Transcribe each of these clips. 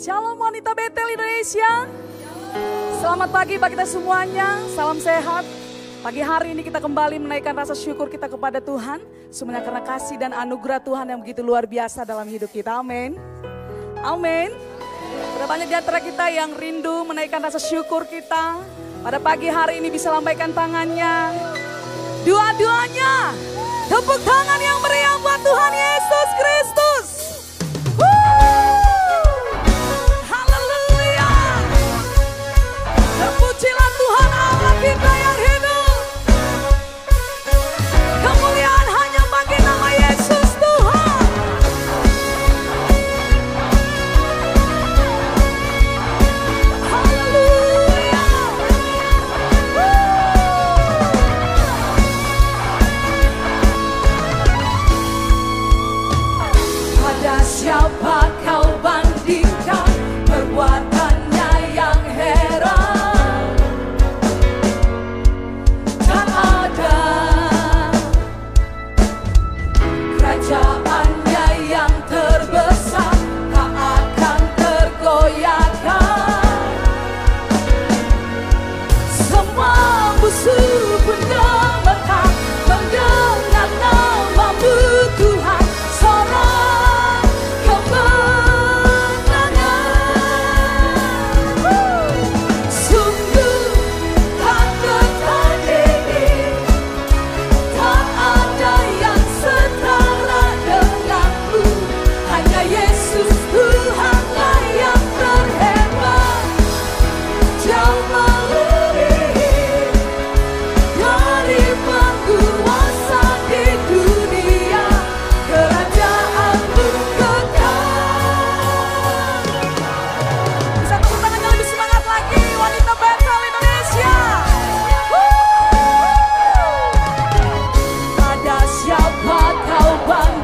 Shalom wanita Betel Indonesia. Selamat pagi bagi kita semuanya. Salam sehat. Pagi hari ini kita kembali menaikkan rasa syukur kita kepada Tuhan. Semuanya karena kasih dan anugerah Tuhan yang begitu luar biasa dalam hidup kita. Amin. Amin. Berapa banyak di antara kita yang rindu menaikkan rasa syukur kita. Pada pagi hari ini bisa lambaikan tangannya. Dua-duanya. Tepuk tangan yang meriah buat Tuhan Yesus Kristus.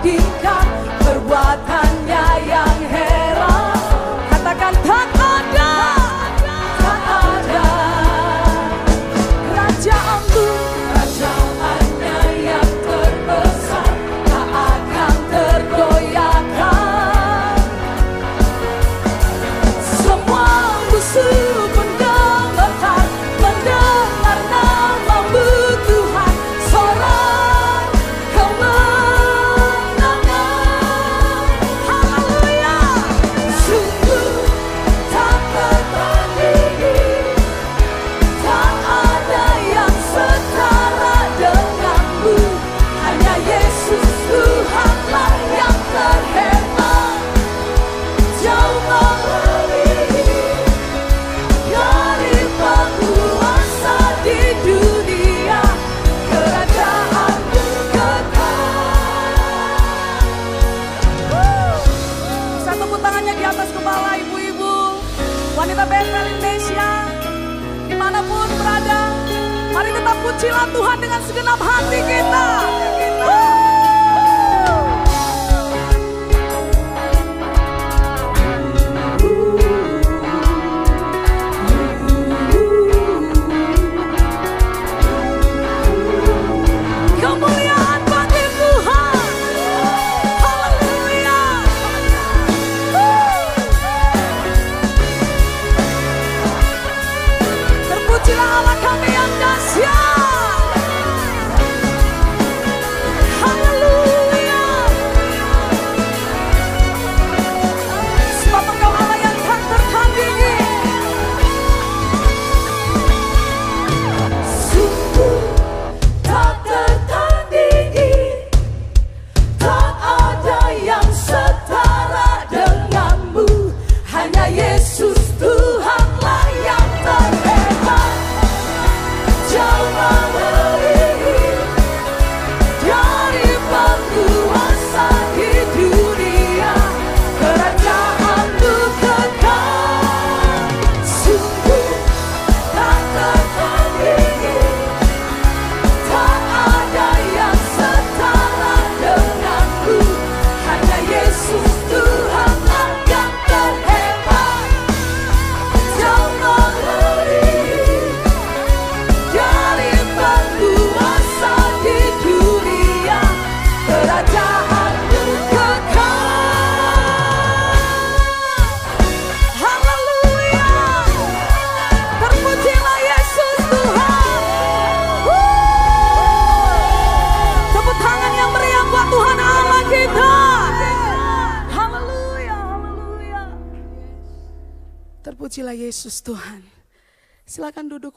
be.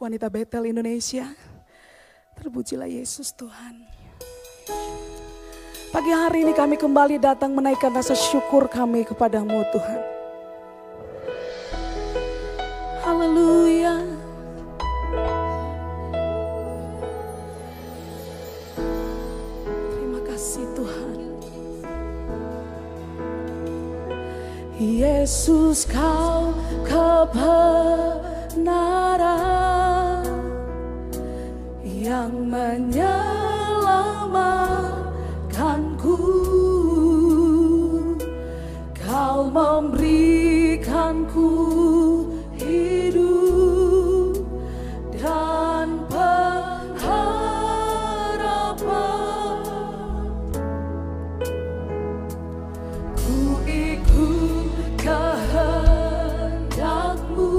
wanita Betel Indonesia. Terpujilah Yesus Tuhan. Pagi hari ini kami kembali datang menaikkan rasa syukur kami kepadamu Tuhan. Haleluya. Terima kasih Tuhan. Yesus kau kebenaran yang menyelamatkanku. Kau memberikanku hidup dan pengharapan. Ku ikut kehendakmu.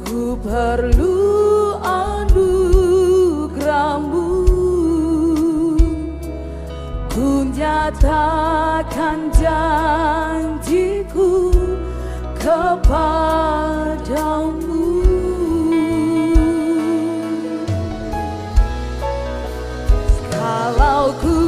Ku perlu nyatakan janjiku kepadamu. Kalau ku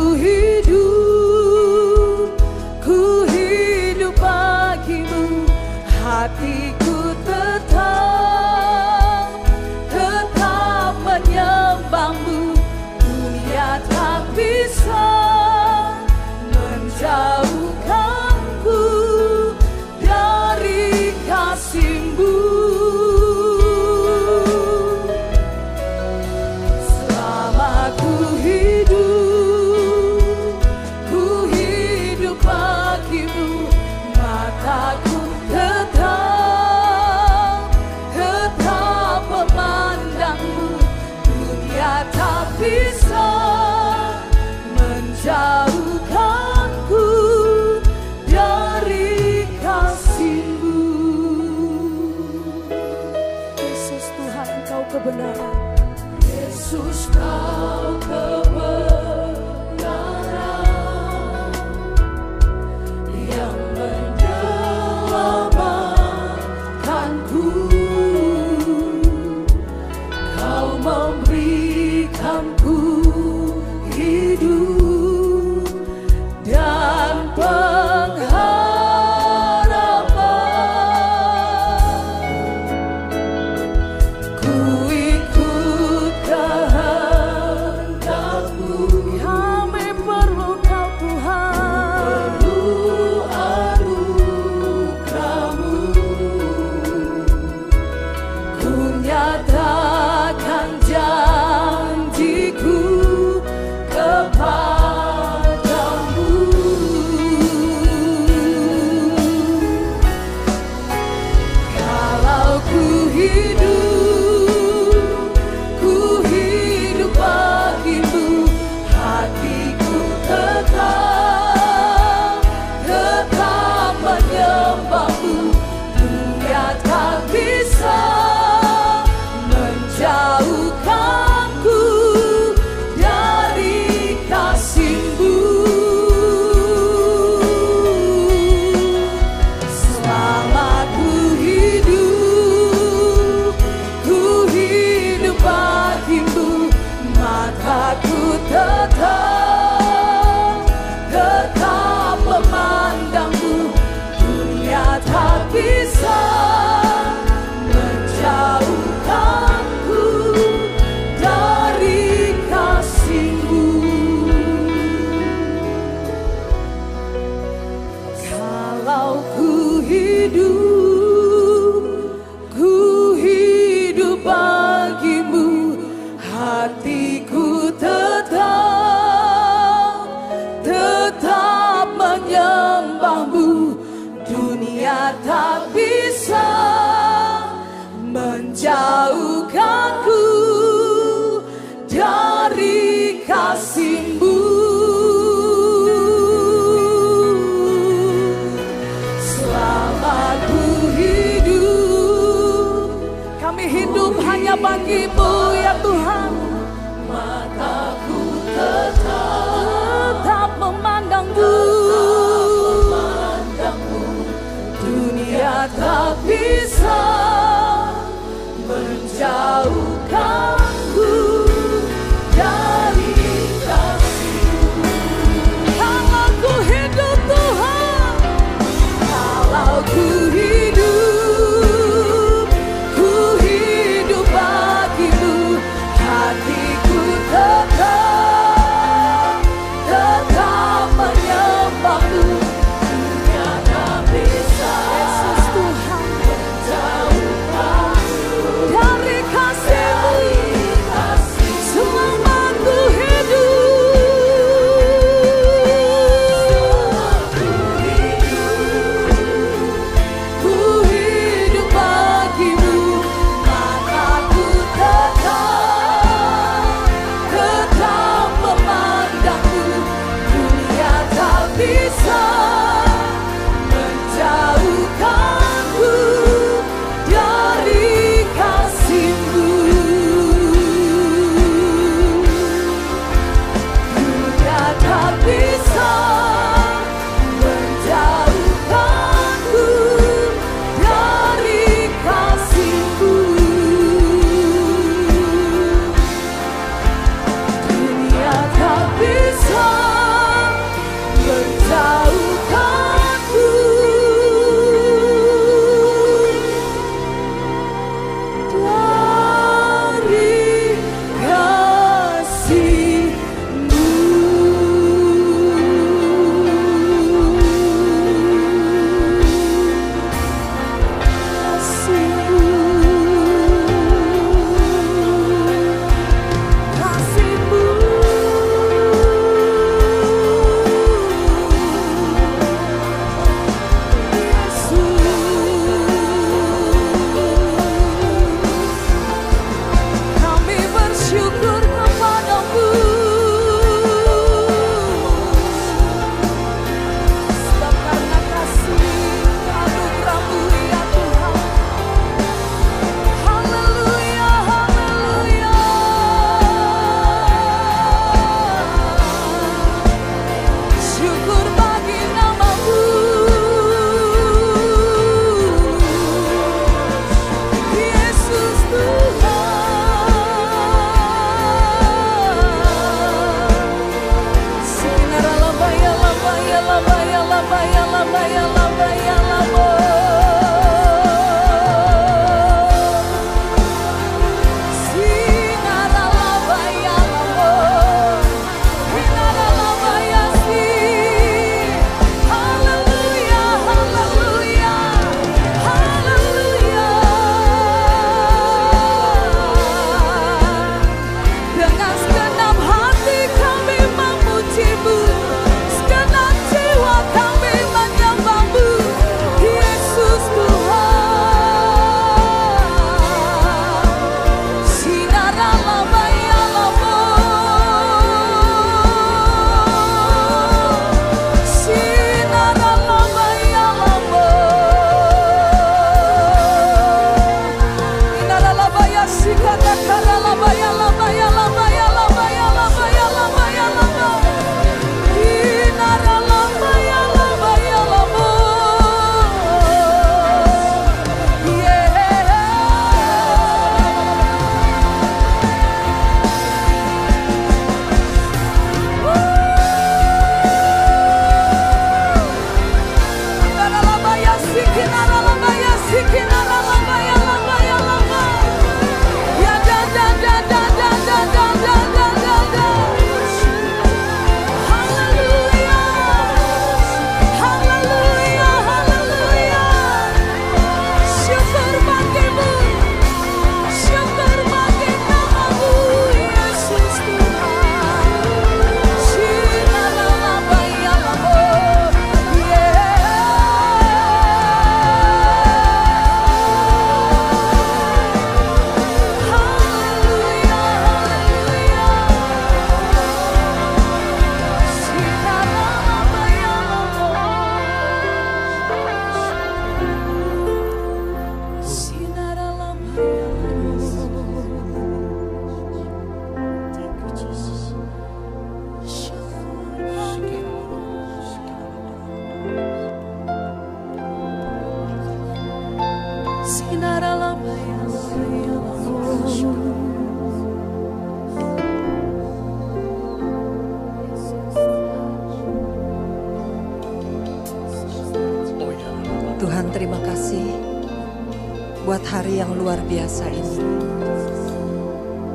hari yang luar biasa ini.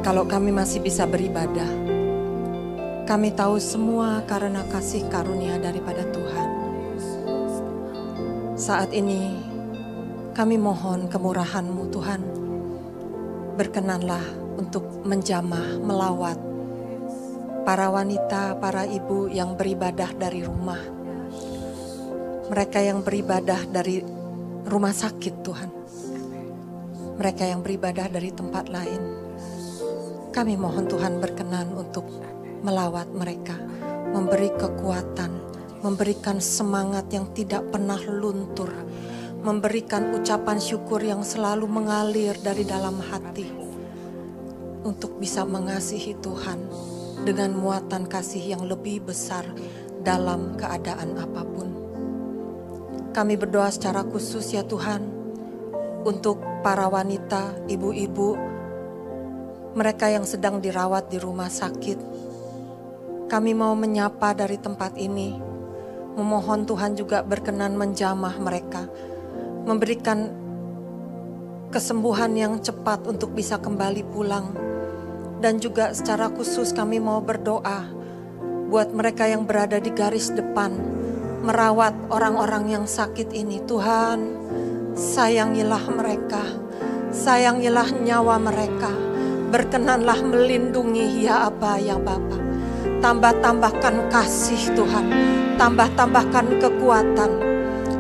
Kalau kami masih bisa beribadah, kami tahu semua karena kasih karunia daripada Tuhan. Saat ini kami mohon kemurahan-Mu Tuhan. Berkenanlah untuk menjamah, melawat para wanita, para ibu yang beribadah dari rumah mereka yang beribadah dari rumah sakit Tuhan. Mereka yang beribadah dari tempat lain. Kami mohon Tuhan berkenan untuk melawat mereka, memberi kekuatan, memberikan semangat yang tidak pernah luntur, memberikan ucapan syukur yang selalu mengalir dari dalam hati untuk bisa mengasihi Tuhan dengan muatan kasih yang lebih besar dalam keadaan apa pun. Kami berdoa secara khusus ya Tuhan untuk para wanita, ibu-ibu, mereka yang sedang dirawat di rumah sakit. Kami mau menyapa dari tempat ini, memohon Tuhan juga berkenan menjamah mereka, memberikan kesembuhan yang cepat untuk bisa kembali pulang. Dan juga secara khusus kami mau berdoa buat mereka yang berada di garis depan, merawat orang-orang yang sakit ini. Tuhan, sayangilah mereka, sayangilah nyawa mereka. Berkenanlah melindungi ya Aba ya Bapa. Tambah-tambahkan kasih Tuhan, tambah-tambahkan kekuatan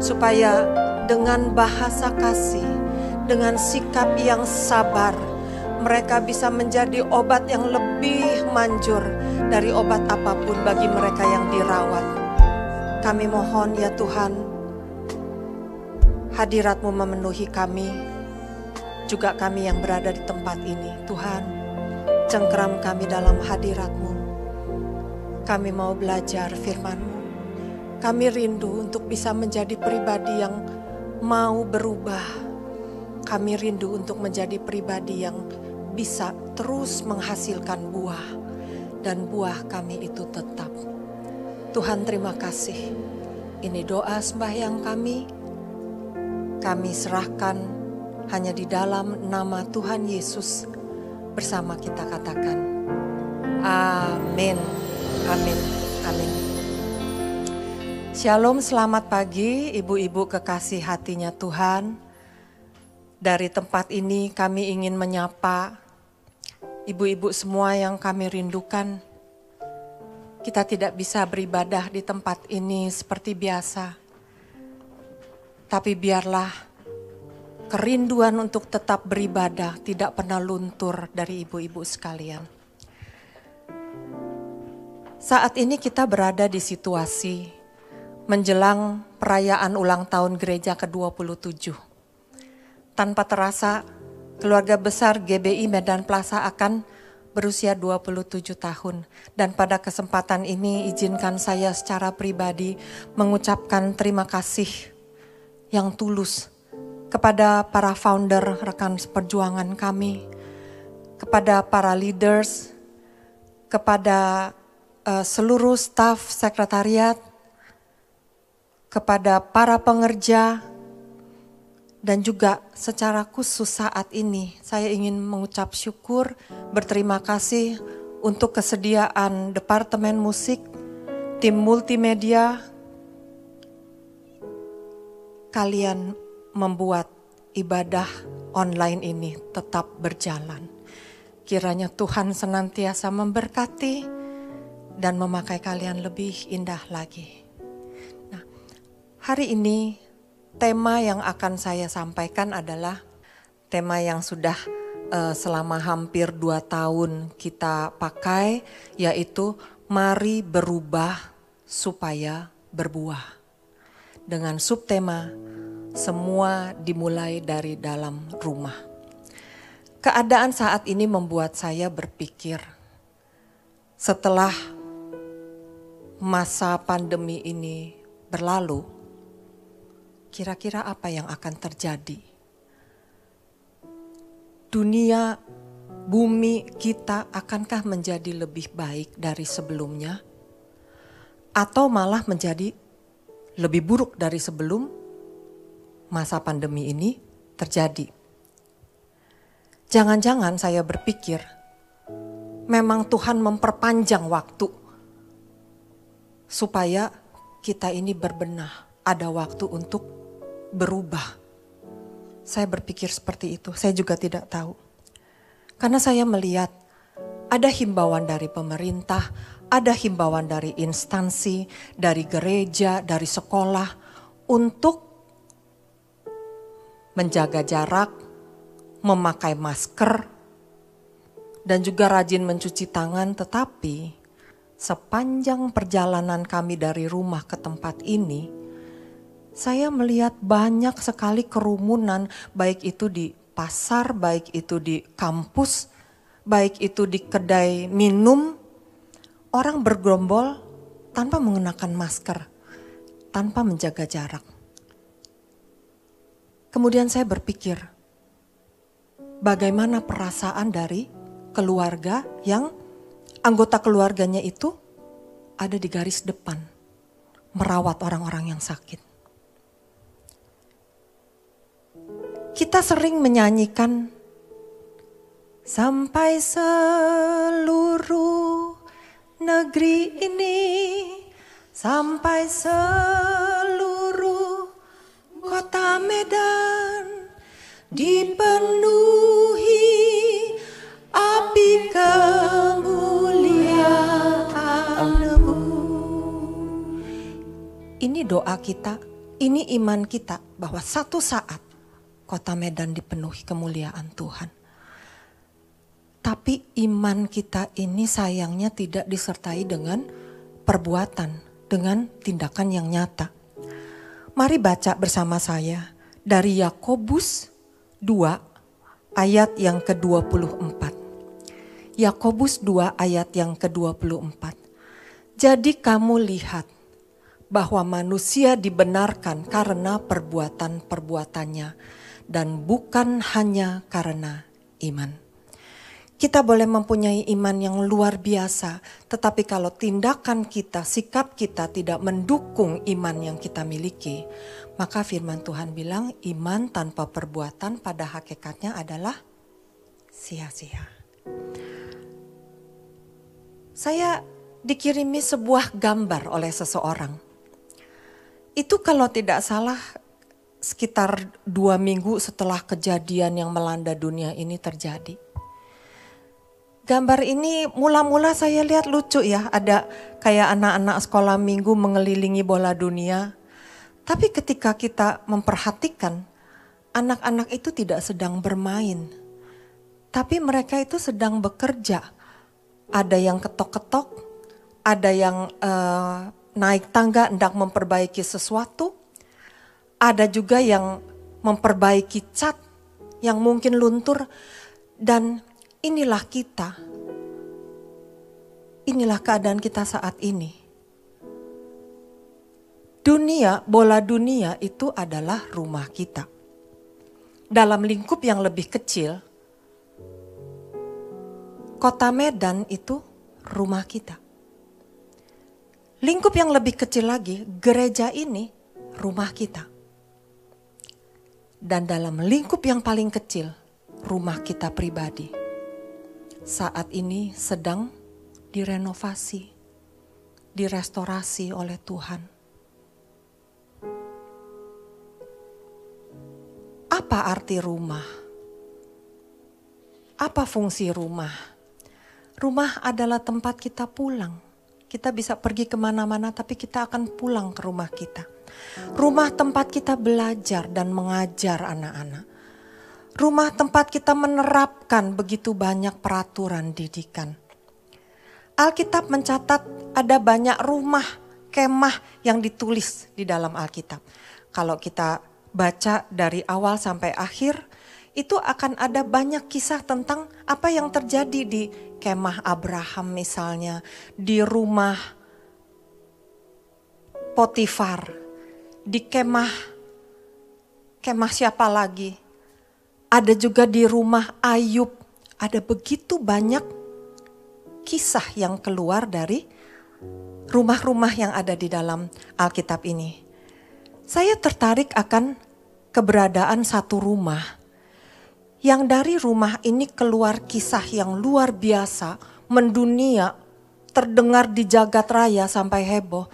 supaya dengan bahasa kasih, dengan sikap yang sabar, mereka bisa menjadi obat yang lebih manjur dari obat apa pun bagi mereka yang dirawat. Kami mohon ya Tuhan, hadiratmu memenuhi kami, juga kami yang berada di tempat ini. Tuhan, cengkeram kami dalam hadiratmu. Kami mau belajar firmanmu. Kami rindu untuk bisa menjadi pribadi yang mau berubah. Kami rindu untuk menjadi pribadi yang bisa terus menghasilkan buah. Dan buah kami itu tetap Tuhan terima kasih. Ini doa sembahyang kami. Kami serahkan hanya di dalam nama Tuhan Yesus. Bersama kita katakan. Amin. Amin. Amin. Shalom, selamat pagi ibu-ibu kekasih hatinya Tuhan. Dari tempat ini kami ingin menyapa ibu-ibu semua yang kami rindukan kita tidak bisa beribadah di tempat ini seperti biasa. Tapi biarlah kerinduan untuk tetap beribadah tidak pernah luntur dari ibu-ibu sekalian. Saat ini kita berada di situasi menjelang perayaan ulang tahun gereja ke-27. Tanpa terasa, keluarga besar GBI Medan Plaza akan berusia 27 tahun. Dan pada kesempatan ini izinkan saya secara pribadi mengucapkan terima kasih yang tulus kepada para founder rekan perjuangan kami, kepada para leaders, kepada uh, seluruh staf sekretariat, kepada para pengerja, dan juga secara khusus saat ini saya ingin mengucap syukur, berterima kasih untuk kesediaan Departemen Musik, tim multimedia, kalian membuat ibadah online ini tetap berjalan. Kiranya Tuhan senantiasa memberkati dan memakai kalian lebih indah lagi. Nah, hari ini tema yang akan saya sampaikan adalah tema yang sudah uh, selama hampir dua tahun kita pakai, yaitu mari berubah supaya berbuah. Dengan subtema semua dimulai dari dalam rumah. Keadaan saat ini membuat saya berpikir, setelah masa pandemi ini berlalu, kira-kira apa yang akan terjadi dunia, bumi kita akankah menjadi lebih baik dari sebelumnya? Atau malah menjadi lebih buruk dari sebelum masa pandemi ini terjadi? Jangan-jangan saya berpikir, memang Tuhan memperpanjang waktu supaya kita ini berbenah, ada waktu untuk berubah. Saya berpikir seperti itu, saya juga tidak tahu. Karena saya melihat ada himbauan dari pemerintah, ada himbauan dari instansi, dari gereja, dari sekolah untuk menjaga jarak, memakai masker, dan juga rajin mencuci tangan, tetapi sepanjang perjalanan kami dari rumah ke tempat ini, saya melihat banyak sekali kerumunan, baik itu di pasar, baik itu di kampus, baik itu di kedai minum, orang bergerombol tanpa mengenakan masker, tanpa menjaga jarak. Kemudian saya berpikir, bagaimana perasaan dari keluarga yang anggota keluarganya itu ada di garis depan merawat orang-orang yang sakit. Kita sering menyanyikan sampai seluruh negeri ini sampai seluruh kota Medan dipenuhi api kemuliaanmu. Ini doa kita, ini iman kita bahwa satu saat kota Medan dipenuhi kemuliaan Tuhan. Tapi iman kita ini sayangnya tidak disertai dengan perbuatan, dengan tindakan yang nyata. Mari baca bersama saya dari Yakobus 2 ayat yang ke-24. Yakobus 2 ayat yang ke-24. Jadi kamu lihat bahwa manusia dibenarkan karena perbuatan-perbuatannya dan bukan hanya karena iman. Kita boleh mempunyai iman yang luar biasa, tetapi kalau tindakan kita, sikap kita tidak mendukung iman yang kita miliki, maka firman Tuhan bilang iman tanpa perbuatan pada hakikatnya adalah sia-sia saya dikirimi sebuah gambar oleh seseorang. Itu kalau tidak salah sekitar dua minggu setelah kejadian yang melanda dunia ini terjadi. Gambar ini mula-mula saya lihat lucu ya, ada kayak anak-anak sekolah minggu mengelilingi bola dunia. Tapi ketika kita memperhatikan, anak-anak itu tidak sedang bermain. Tapi mereka itu sedang bekerja ada yang ketok-ketok, ada yang uh, naik tangga hendak memperbaiki sesuatu, ada juga yang memperbaiki cat yang mungkin luntur, dan inilah kita. Inilah keadaan kita saat ini. Dunia, bola dunia itu adalah rumah kita. Dalam lingkup yang lebih kecil, kota Medan itu rumah kita. Lingkup yang lebih kecil lagi, gereja ini rumah kita. Dan dalam lingkup yang paling kecil, rumah kita pribadi. Saat ini sedang direnovasi, direstorasi oleh Tuhan. Apa arti rumah? Apa fungsi rumah? Rumah adalah tempat kita pulang. Kita bisa pergi ke mana-mana tapi kita akan pulang ke rumah kita. Rumah tempat kita belajar dan mengajar anak-anak. Rumah tempat kita menerapkan begitu banyak peraturan didikan. Alkitab mencatat ada banyak rumah kemah yang ditulis di dalam Alkitab. Kalau kita baca dari awal sampai akhir, itu akan ada banyak kisah tentang apa yang terjadi di kemah Abraham misalnya, di rumah Potifar, di kemah kemah siapa lagi? Ada juga di rumah Ayub. Ada begitu banyak kisah yang keluar dari rumah-rumah yang ada di dalam Alkitab ini. Saya tertarik akan keberadaan satu rumah yang dari rumah ini keluar kisah yang luar biasa, mendunia, terdengar di jagat raya sampai heboh.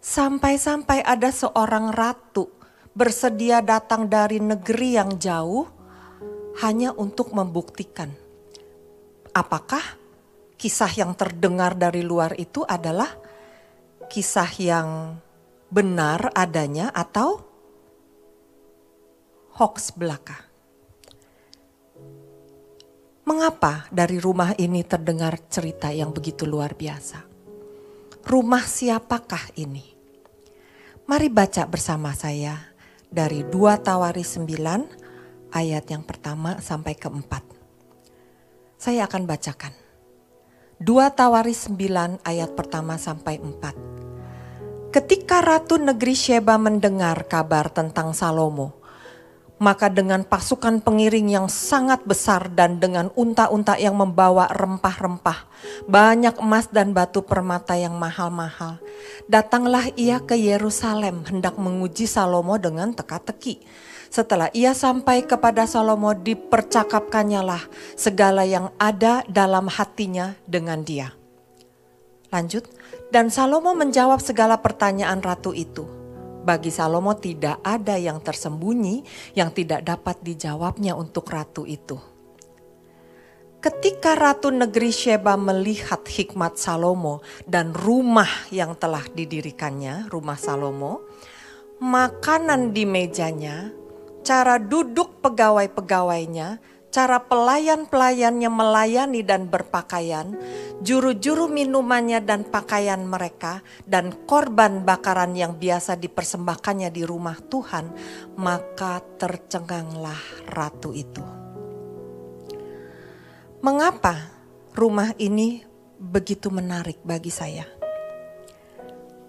Sampai-sampai ada seorang ratu bersedia datang dari negeri yang jauh hanya untuk membuktikan apakah kisah yang terdengar dari luar itu adalah kisah yang benar adanya atau hoax belaka. Mengapa dari rumah ini terdengar cerita yang begitu luar biasa? Rumah siapakah ini? Mari baca bersama saya dari 2 Tawari 9 ayat yang pertama sampai keempat. Saya akan bacakan. 2 Tawari 9 ayat pertama sampai 4. Ketika Ratu Negeri Sheba mendengar kabar tentang Salomo, maka dengan pasukan pengiring yang sangat besar dan dengan unta-unta yang membawa rempah-rempah, banyak emas dan batu permata yang mahal-mahal, datanglah ia ke Yerusalem hendak menguji Salomo dengan teka-teki. Setelah ia sampai kepada Salomo dipercakapkannya lah segala yang ada dalam hatinya dengan dia. Lanjut, dan Salomo menjawab segala pertanyaan ratu itu bagi Salomo tidak ada yang tersembunyi yang tidak dapat dijawabnya untuk ratu itu. Ketika ratu negeri Sheba melihat hikmat Salomo dan rumah yang telah didirikannya, rumah Salomo, makanan di mejanya, cara duduk pegawai-pegawainya, cara pelayan-pelayannya melayani dan berpakaian, juru-juru minumannya dan pakaian mereka, dan korban bakaran yang biasa dipersembahkannya di rumah Tuhan, maka tercenganglah ratu itu. Mengapa rumah ini begitu menarik bagi saya?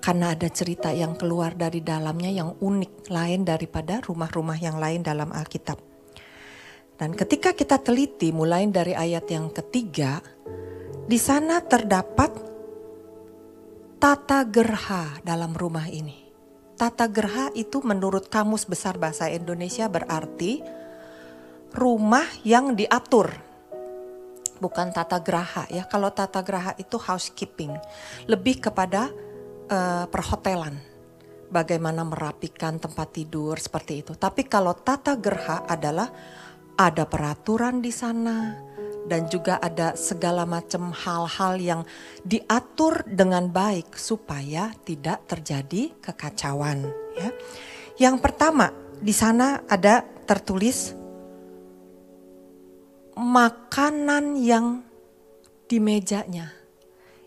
Karena ada cerita yang keluar dari dalamnya yang unik lain daripada rumah-rumah yang lain dalam Alkitab. Dan ketika kita teliti mulai dari ayat yang ketiga, di sana terdapat tata gerha dalam rumah ini. Tata gerha itu menurut Kamus Besar Bahasa Indonesia berarti rumah yang diatur. Bukan tata geraha ya. Kalau tata geraha itu housekeeping, lebih kepada uh, perhotelan. Bagaimana merapikan tempat tidur seperti itu. Tapi kalau tata gerha adalah ada peraturan di sana dan juga ada segala macam hal-hal yang diatur dengan baik supaya tidak terjadi kekacauan ya. Yang pertama, di sana ada tertulis makanan yang di mejanya.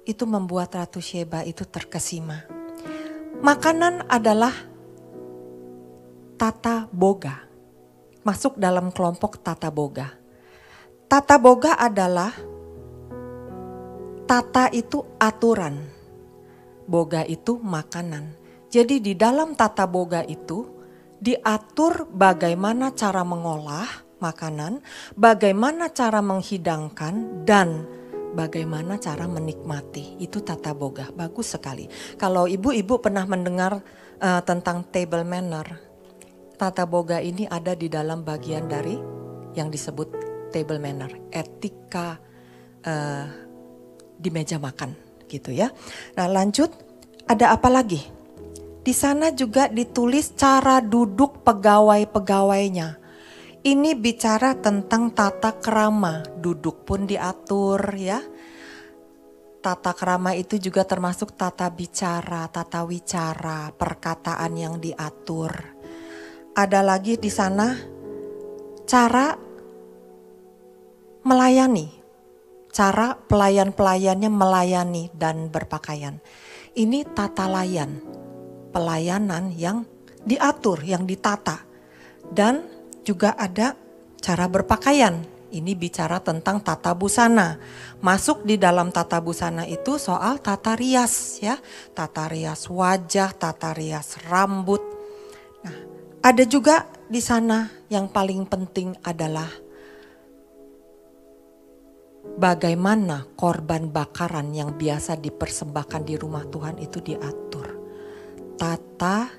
Itu membuat Ratu Sheba itu terkesima. Makanan adalah tata boga masuk dalam kelompok tata boga. Tata boga adalah tata itu aturan, boga itu makanan. Jadi di dalam tata boga itu diatur bagaimana cara mengolah makanan, bagaimana cara menghidangkan dan bagaimana cara menikmati. Itu tata boga, bagus sekali. Kalau ibu-ibu pernah mendengar uh, tentang table manner, tata boga ini ada di dalam bagian dari yang disebut table manner, etika uh, di meja makan gitu ya. Nah lanjut, ada apa lagi? Di sana juga ditulis cara duduk pegawai-pegawainya. Ini bicara tentang tata kerama, duduk pun diatur ya. Tata kerama itu juga termasuk tata bicara, tata wicara, perkataan yang diatur ada lagi di sana cara melayani, cara pelayan-pelayannya melayani dan berpakaian. Ini tata layan, pelayanan yang diatur, yang ditata. Dan juga ada cara berpakaian. Ini bicara tentang tata busana. Masuk di dalam tata busana itu soal tata rias ya. Tata rias wajah, tata rias rambut. Nah, ada juga di sana yang paling penting adalah bagaimana korban bakaran yang biasa dipersembahkan di rumah Tuhan itu diatur. Tata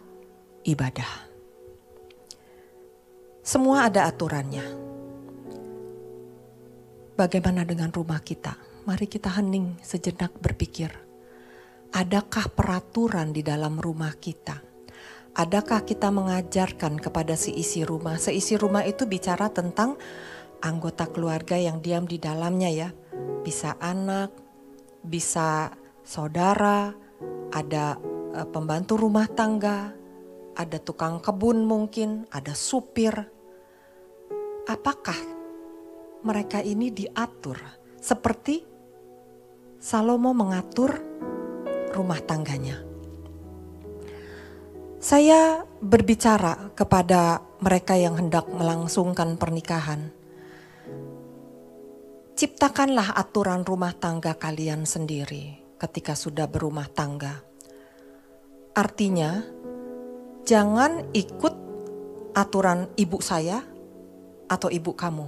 ibadah. Semua ada aturannya. Bagaimana dengan rumah kita? Mari kita hening sejenak berpikir. Adakah peraturan di dalam rumah kita? Adakah kita mengajarkan kepada seisi rumah? Seisi rumah itu bicara tentang anggota keluarga yang diam di dalamnya ya. Bisa anak, bisa saudara, ada uh, pembantu rumah tangga, ada tukang kebun mungkin, ada supir. Apakah mereka ini diatur seperti Salomo mengatur rumah tangganya? Saya berbicara kepada mereka yang hendak melangsungkan pernikahan Ciptakanlah aturan rumah tangga kalian sendiri ketika sudah berumah tangga. Artinya, jangan ikut aturan ibu saya atau ibu kamu.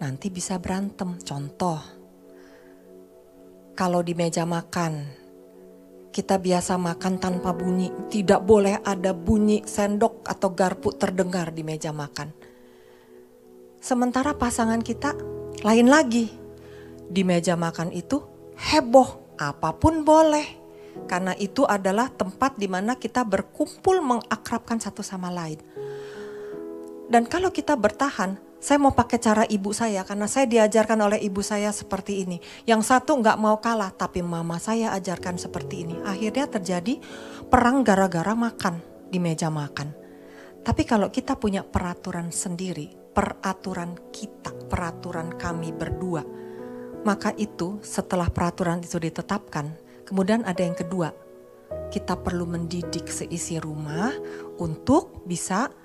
Nanti bisa berantem. Contoh, kalau di meja makan, kita biasa makan tanpa bunyi, tidak boleh ada bunyi sendok atau garpu terdengar di meja makan. Sementara pasangan kita lain lagi, di meja makan itu heboh, apa pun boleh. Karena itu adalah tempat di mana kita berkumpul mengakrabkan satu sama lain. Dan kalau kita bertahan, saya mau pakai cara ibu saya karena saya diajarkan oleh ibu saya seperti ini. Yang satu nggak mau kalah, tapi mama saya ajarkan seperti ini. Akhirnya terjadi perang gara-gara makan di meja makan. Tapi kalau kita punya peraturan sendiri, peraturan kita, peraturan kami berdua. Maka itu setelah peraturan itu ditetapkan, kemudian ada yang kedua. Kita perlu mendidik seisi rumah untuk bisa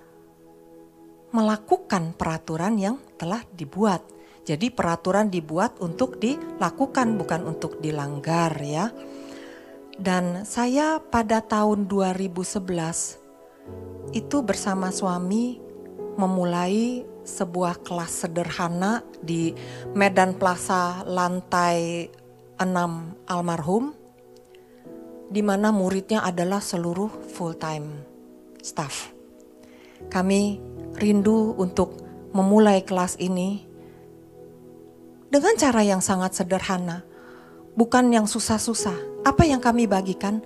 melakukan peraturan yang telah dibuat. Jadi peraturan dibuat untuk dilakukan bukan untuk dilanggar ya. Dan saya pada tahun 2011 itu bersama suami memulai sebuah kelas sederhana di Medan Plaza lantai 6 almarhum di mana muridnya adalah seluruh full time staff. Kami rindu untuk memulai kelas ini dengan cara yang sangat sederhana, bukan yang susah-susah. Apa yang kami bagikan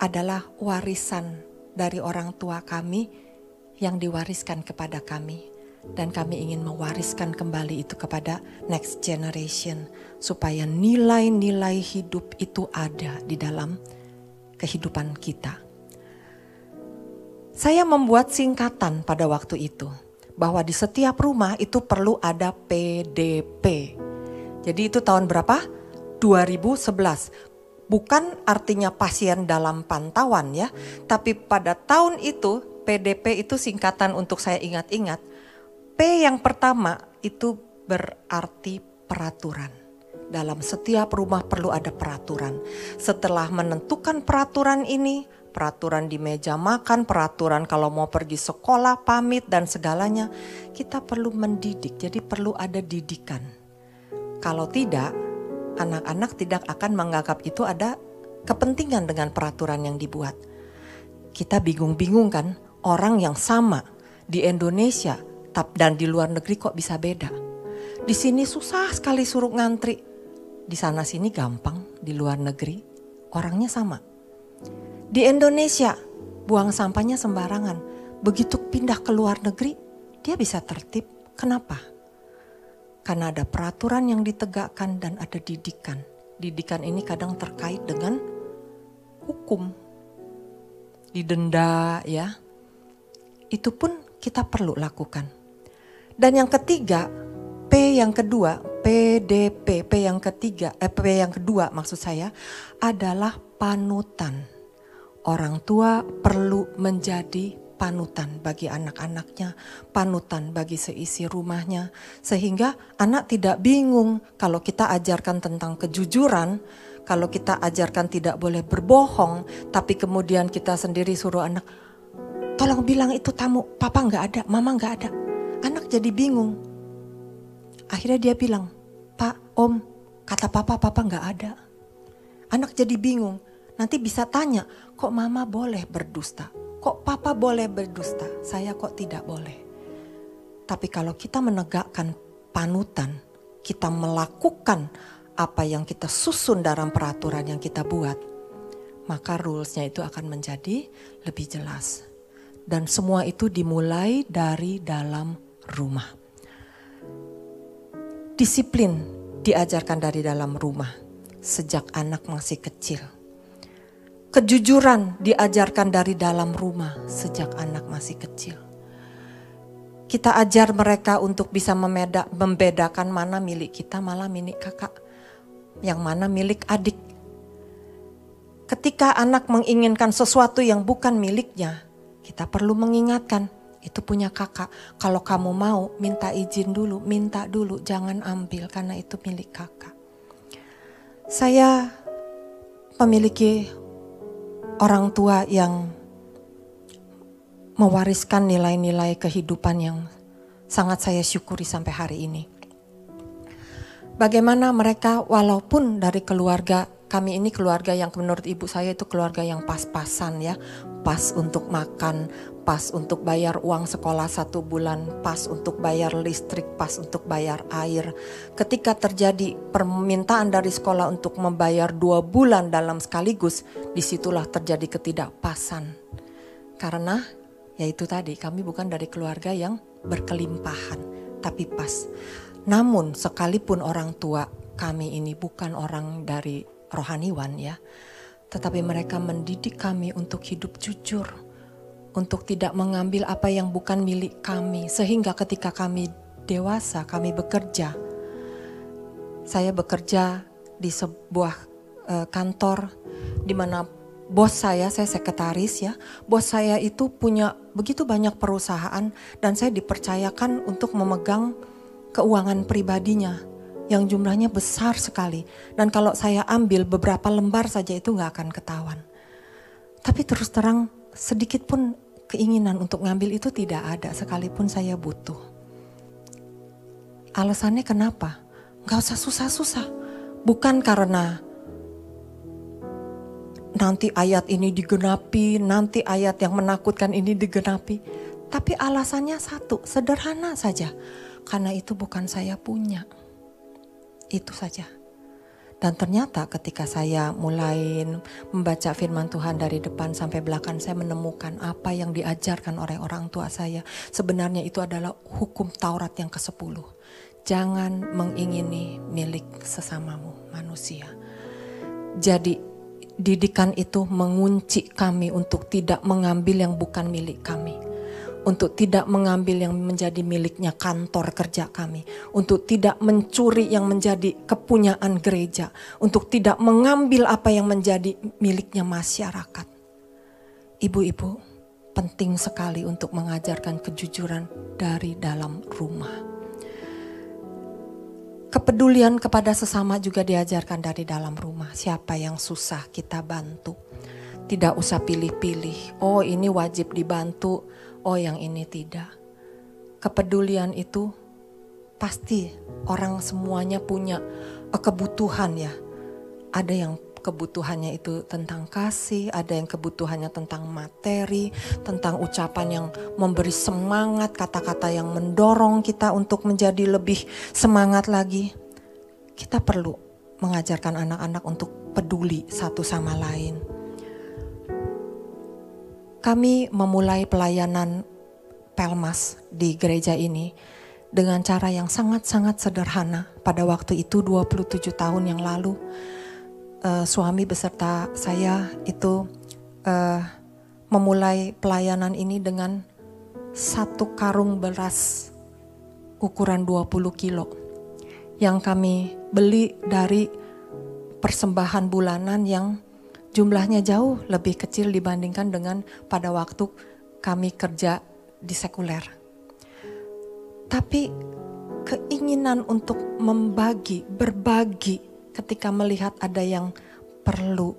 adalah warisan dari orang tua kami yang diwariskan kepada kami dan kami ingin mewariskan kembali itu kepada next generation supaya nilai-nilai hidup itu ada di dalam kehidupan kita. Saya membuat singkatan pada waktu itu bahwa di setiap rumah itu perlu ada PDP. Jadi itu tahun berapa? 2011. Bukan artinya pasien dalam pantauan ya, tapi pada tahun itu PDP itu singkatan untuk saya ingat-ingat P yang pertama itu berarti peraturan. Dalam setiap rumah perlu ada peraturan. Setelah menentukan peraturan ini, peraturan di meja makan, peraturan kalau mau pergi sekolah, pamit dan segalanya, kita perlu mendidik. Jadi perlu ada didikan. Kalau tidak, anak-anak tidak akan menganggap itu ada kepentingan dengan peraturan yang dibuat. Kita bingung-bingung kan, orang yang sama di Indonesia dan di luar negeri kok bisa beda. Di sini susah sekali suruh ngantri. Di sana sini gampang, di luar negeri orangnya sama. Di Indonesia buang sampahnya sembarangan. Begitu pindah ke luar negeri, dia bisa tertib. Kenapa? Karena ada peraturan yang ditegakkan dan ada didikan. Didikan ini kadang terkait dengan hukum. Didenda ya. Itu pun kita perlu lakukan. Dan yang ketiga, P yang kedua, PDP, P yang ketiga, eh, P yang kedua maksud saya adalah panutan. Orang tua perlu menjadi panutan bagi anak-anaknya, panutan bagi seisi rumahnya, sehingga anak tidak bingung kalau kita ajarkan tentang kejujuran, kalau kita ajarkan tidak boleh berbohong, tapi kemudian kita sendiri suruh anak, tolong bilang itu tamu, papa nggak ada, mama nggak ada Anak jadi bingung. Akhirnya dia bilang, Pak, Om, kata papa, papa nggak ada. Anak jadi bingung. Nanti bisa tanya, kok mama boleh berdusta? Kok papa boleh berdusta? Saya kok tidak boleh. Tapi kalau kita menegakkan panutan, kita melakukan apa yang kita susun dalam peraturan yang kita buat, maka rulesnya itu akan menjadi lebih jelas. Dan semua itu dimulai dari dalam rumah. Disiplin diajarkan dari dalam rumah sejak anak masih kecil. Kejujuran diajarkan dari dalam rumah sejak anak masih kecil. Kita ajar mereka untuk bisa memeda, membedakan mana milik kita, malah milik kakak, yang mana milik adik. Ketika anak menginginkan sesuatu yang bukan miliknya, kita perlu mengingatkan, itu punya kakak. Kalau kamu mau, minta izin dulu, minta dulu, jangan ambil karena itu milik kakak. Saya memiliki orang tua yang mewariskan nilai-nilai kehidupan yang sangat saya syukuri sampai hari ini. Bagaimana mereka walaupun dari keluarga kami ini keluarga yang menurut ibu saya itu keluarga yang pas-pasan ya, pas untuk makan, pas untuk bayar uang sekolah satu bulan, pas untuk bayar listrik, pas untuk bayar air. Ketika terjadi permintaan dari sekolah untuk membayar dua bulan dalam sekaligus, di situlah terjadi ketidakpasan. Karena yaitu tadi kami bukan dari keluarga yang berkelimpahan, tapi pas. Namun sekalipun orang tua kami ini bukan orang dari rohaniwan ya, tetapi mereka mendidik kami untuk hidup jujur, untuk tidak mengambil apa yang bukan milik kami, sehingga ketika kami dewasa, kami bekerja. Saya bekerja di sebuah uh, kantor di mana bos saya, saya sekretaris ya, bos saya itu punya begitu banyak perusahaan dan saya dipercayakan untuk memegang keuangan pribadinya yang jumlahnya besar sekali. Dan kalau saya ambil beberapa lembar saja itu nggak akan ketahuan. Tapi terus terang sedikit pun keinginan untuk ngambil itu tidak ada sekalipun saya butuh. Alasannya kenapa? Gak usah susah-susah. Bukan karena nanti ayat ini digenapi, nanti ayat yang menakutkan ini digenapi. Tapi alasannya satu, sederhana saja karena itu bukan saya punya. Itu saja. Dan ternyata ketika saya mulai membaca firman Tuhan dari depan sampai belakang, saya menemukan apa yang diajarkan oleh orang tua saya. Sebenarnya itu adalah hukum Taurat yang ke-10. Jangan mengingini milik sesamamu manusia. Jadi didikan itu mengunci kami untuk tidak mengambil yang bukan milik kami untuk tidak mengambil yang menjadi miliknya kantor kerja kami, untuk tidak mencuri yang menjadi kepunyaan gereja, untuk tidak mengambil apa yang menjadi miliknya masyarakat. Ibu-ibu, penting sekali untuk mengajarkan kejujuran dari dalam rumah. Kepedulian kepada sesama juga diajarkan dari dalam rumah. Siapa yang susah kita bantu. Tidak usah pilih-pilih. Oh, ini wajib dibantu oh yang ini tidak. Kepedulian itu pasti orang semuanya punya kebutuhan ya. Ada yang kebutuhannya itu tentang kasih, ada yang kebutuhannya tentang materi, tentang ucapan yang memberi semangat, kata-kata yang mendorong kita untuk menjadi lebih semangat lagi. Kita perlu mengajarkan anak-anak untuk peduli satu sama lain kami memulai pelayanan Pelmas di gereja ini dengan cara yang sangat-sangat sederhana. Pada waktu itu 27 tahun yang lalu, uh, suami beserta saya itu uh, memulai pelayanan ini dengan satu karung beras ukuran 20 kilo yang kami beli dari persembahan bulanan yang jumlahnya jauh lebih kecil dibandingkan dengan pada waktu kami kerja di sekuler. Tapi keinginan untuk membagi, berbagi ketika melihat ada yang perlu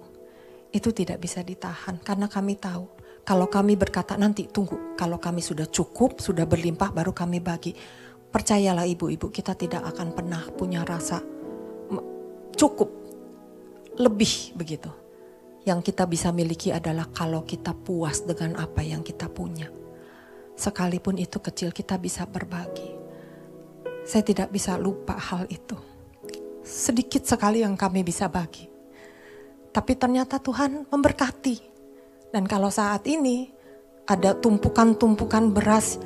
itu tidak bisa ditahan karena kami tahu kalau kami berkata nanti tunggu kalau kami sudah cukup, sudah berlimpah baru kami bagi. Percayalah ibu-ibu kita tidak akan pernah punya rasa cukup, lebih begitu. Yang kita bisa miliki adalah kalau kita puas dengan apa yang kita punya. Sekalipun itu kecil kita bisa berbagi. Saya tidak bisa lupa hal itu. Sedikit sekali yang kami bisa bagi. Tapi ternyata Tuhan memberkati. Dan kalau saat ini ada tumpukan-tumpukan beras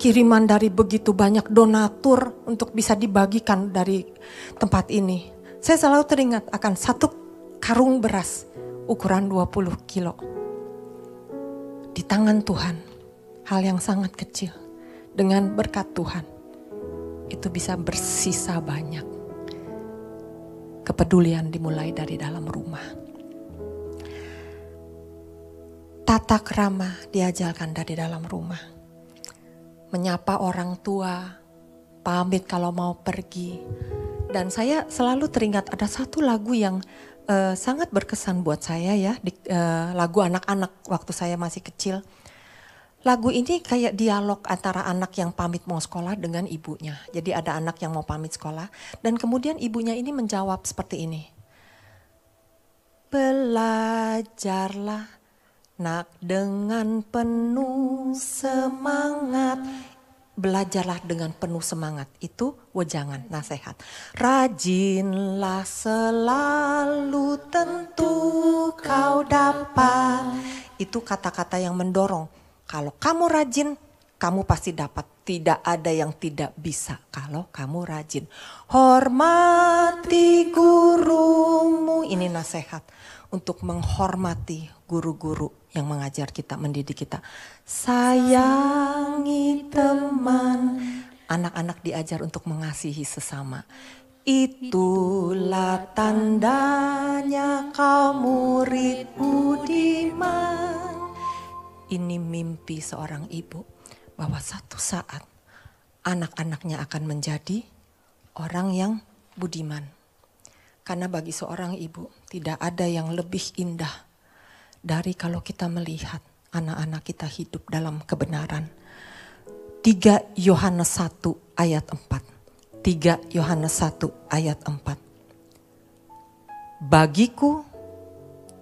kiriman dari begitu banyak donatur untuk bisa dibagikan dari tempat ini. Saya selalu teringat akan satu karung beras ukuran 20 kilo. Di tangan Tuhan, hal yang sangat kecil. Dengan berkat Tuhan, itu bisa bersisa banyak. Kepedulian dimulai dari dalam rumah. Tata krama diajarkan dari dalam rumah menyapa orang tua, pamit kalau mau pergi. Dan saya selalu teringat ada satu lagu yang uh, sangat berkesan buat saya ya, di, uh, lagu anak-anak waktu saya masih kecil. Lagu ini kayak dialog antara anak yang pamit mau sekolah dengan ibunya. Jadi ada anak yang mau pamit sekolah dan kemudian ibunya ini menjawab seperti ini. Belajarlah nak dengan penuh semangat belajarlah dengan penuh semangat. Itu wejangan, nasihat. Rajinlah selalu tentu kau dapat. Itu kata-kata yang mendorong. Kalau kamu rajin, kamu pasti dapat. Tidak ada yang tidak bisa kalau kamu rajin. Hormati gurumu. Ini nasihat untuk menghormati guru-guru yang mengajar kita, mendidik kita. Sayangi teman. Anak-anak diajar untuk mengasihi sesama. Itulah tandanya kau murid budiman. Ini mimpi seorang ibu bahwa satu saat anak-anaknya akan menjadi orang yang budiman. Karena bagi seorang ibu tidak ada yang lebih indah dari kalau kita melihat anak-anak kita hidup dalam kebenaran. 3 Yohanes 1 ayat 4. 3 Yohanes 1 ayat 4. Bagiku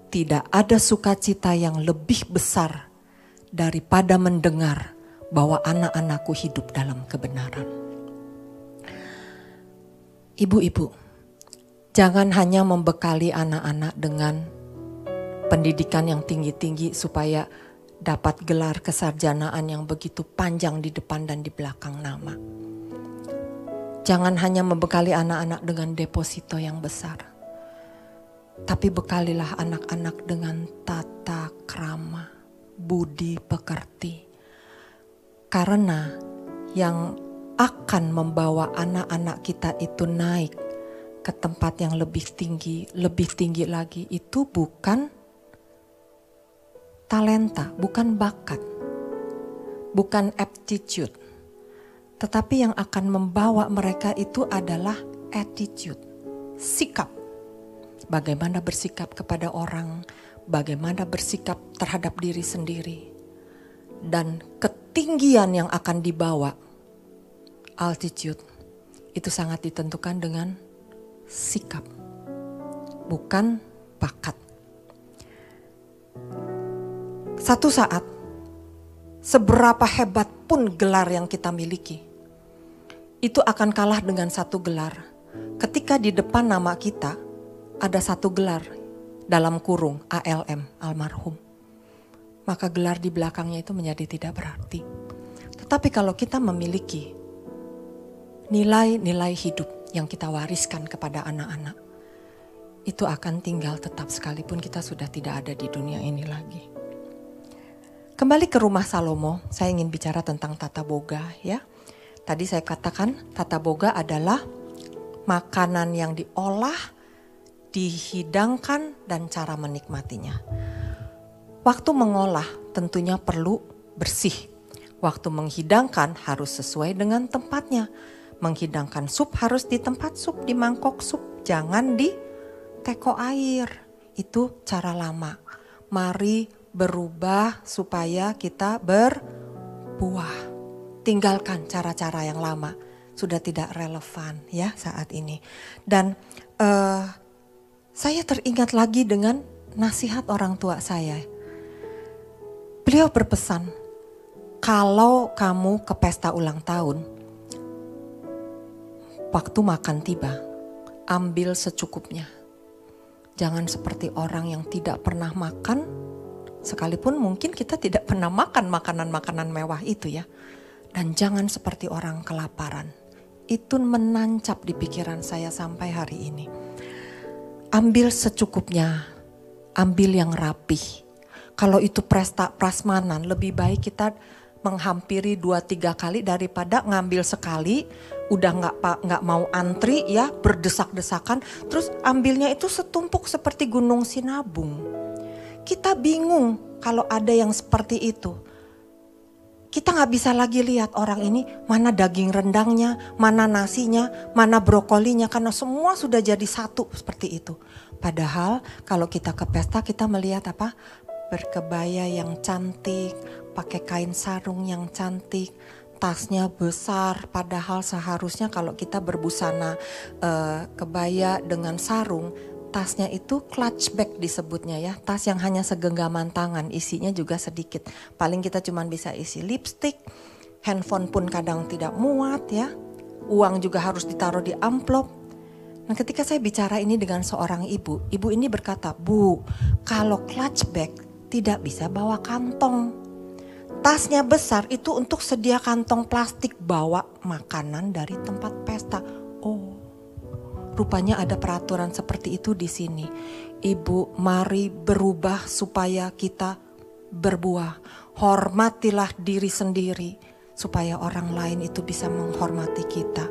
tidak ada sukacita yang lebih besar daripada mendengar bahwa anak-anakku hidup dalam kebenaran. Ibu-ibu, Jangan hanya membekali anak-anak dengan pendidikan yang tinggi-tinggi supaya dapat gelar kesarjanaan yang begitu panjang di depan dan di belakang nama. Jangan hanya membekali anak-anak dengan deposito yang besar. Tapi bekalilah anak-anak dengan tata krama, budi pekerti. Karena yang akan membawa anak-anak kita itu naik ke tempat yang lebih tinggi, lebih tinggi lagi itu bukan talenta, bukan bakat, bukan aptitude. Tetapi yang akan membawa mereka itu adalah attitude, sikap. Bagaimana bersikap kepada orang, bagaimana bersikap terhadap diri sendiri. Dan ketinggian yang akan dibawa, altitude, itu sangat ditentukan dengan sikap, bukan bakat. Satu saat, seberapa hebat pun gelar yang kita miliki, itu akan kalah dengan satu gelar. Ketika di depan nama kita ada satu gelar dalam kurung ALM, almarhum. Maka gelar di belakangnya itu menjadi tidak berarti. Tetapi kalau kita memiliki nilai-nilai hidup yang kita wariskan kepada anak-anak itu akan tinggal tetap sekalipun kita sudah tidak ada di dunia ini lagi. Kembali ke rumah Salomo, saya ingin bicara tentang tata boga ya. Tadi saya katakan tata boga adalah makanan yang diolah, dihidangkan dan cara menikmatinya. Waktu mengolah tentunya perlu bersih. Waktu menghidangkan harus sesuai dengan tempatnya menghidangkan sup harus di tempat sup, di mangkok sup, jangan di teko air. Itu cara lama. Mari berubah supaya kita berbuah. Tinggalkan cara-cara yang lama. sudah tidak relevan ya saat ini. Dan uh, saya teringat lagi dengan nasihat orang tua saya. Beliau berpesan, kalau kamu ke pesta ulang tahun, waktu makan tiba, ambil secukupnya. Jangan seperti orang yang tidak pernah makan, sekalipun mungkin kita tidak pernah makan makanan-makanan mewah itu ya. Dan jangan seperti orang kelaparan. Itu menancap di pikiran saya sampai hari ini ambil secukupnya, ambil yang rapih. Kalau itu presta prasmanan, lebih baik kita menghampiri dua tiga kali daripada ngambil sekali, udah nggak nggak mau antri ya berdesak-desakan, terus ambilnya itu setumpuk seperti gunung sinabung. Kita bingung kalau ada yang seperti itu kita nggak bisa lagi lihat orang ini mana daging rendangnya, mana nasinya, mana brokolinya karena semua sudah jadi satu seperti itu. Padahal kalau kita ke pesta kita melihat apa? Berkebaya yang cantik, pakai kain sarung yang cantik, tasnya besar. Padahal seharusnya kalau kita berbusana uh, kebaya dengan sarung tasnya itu clutch bag disebutnya ya. Tas yang hanya segenggaman tangan, isinya juga sedikit. Paling kita cuma bisa isi lipstick, handphone pun kadang tidak muat ya. Uang juga harus ditaruh di amplop. Nah ketika saya bicara ini dengan seorang ibu, ibu ini berkata, Bu, kalau clutch bag tidak bisa bawa kantong. Tasnya besar itu untuk sedia kantong plastik bawa makanan dari tempat pesta. Rupanya ada peraturan seperti itu di sini. Ibu, mari berubah supaya kita berbuah. Hormatilah diri sendiri supaya orang lain itu bisa menghormati kita.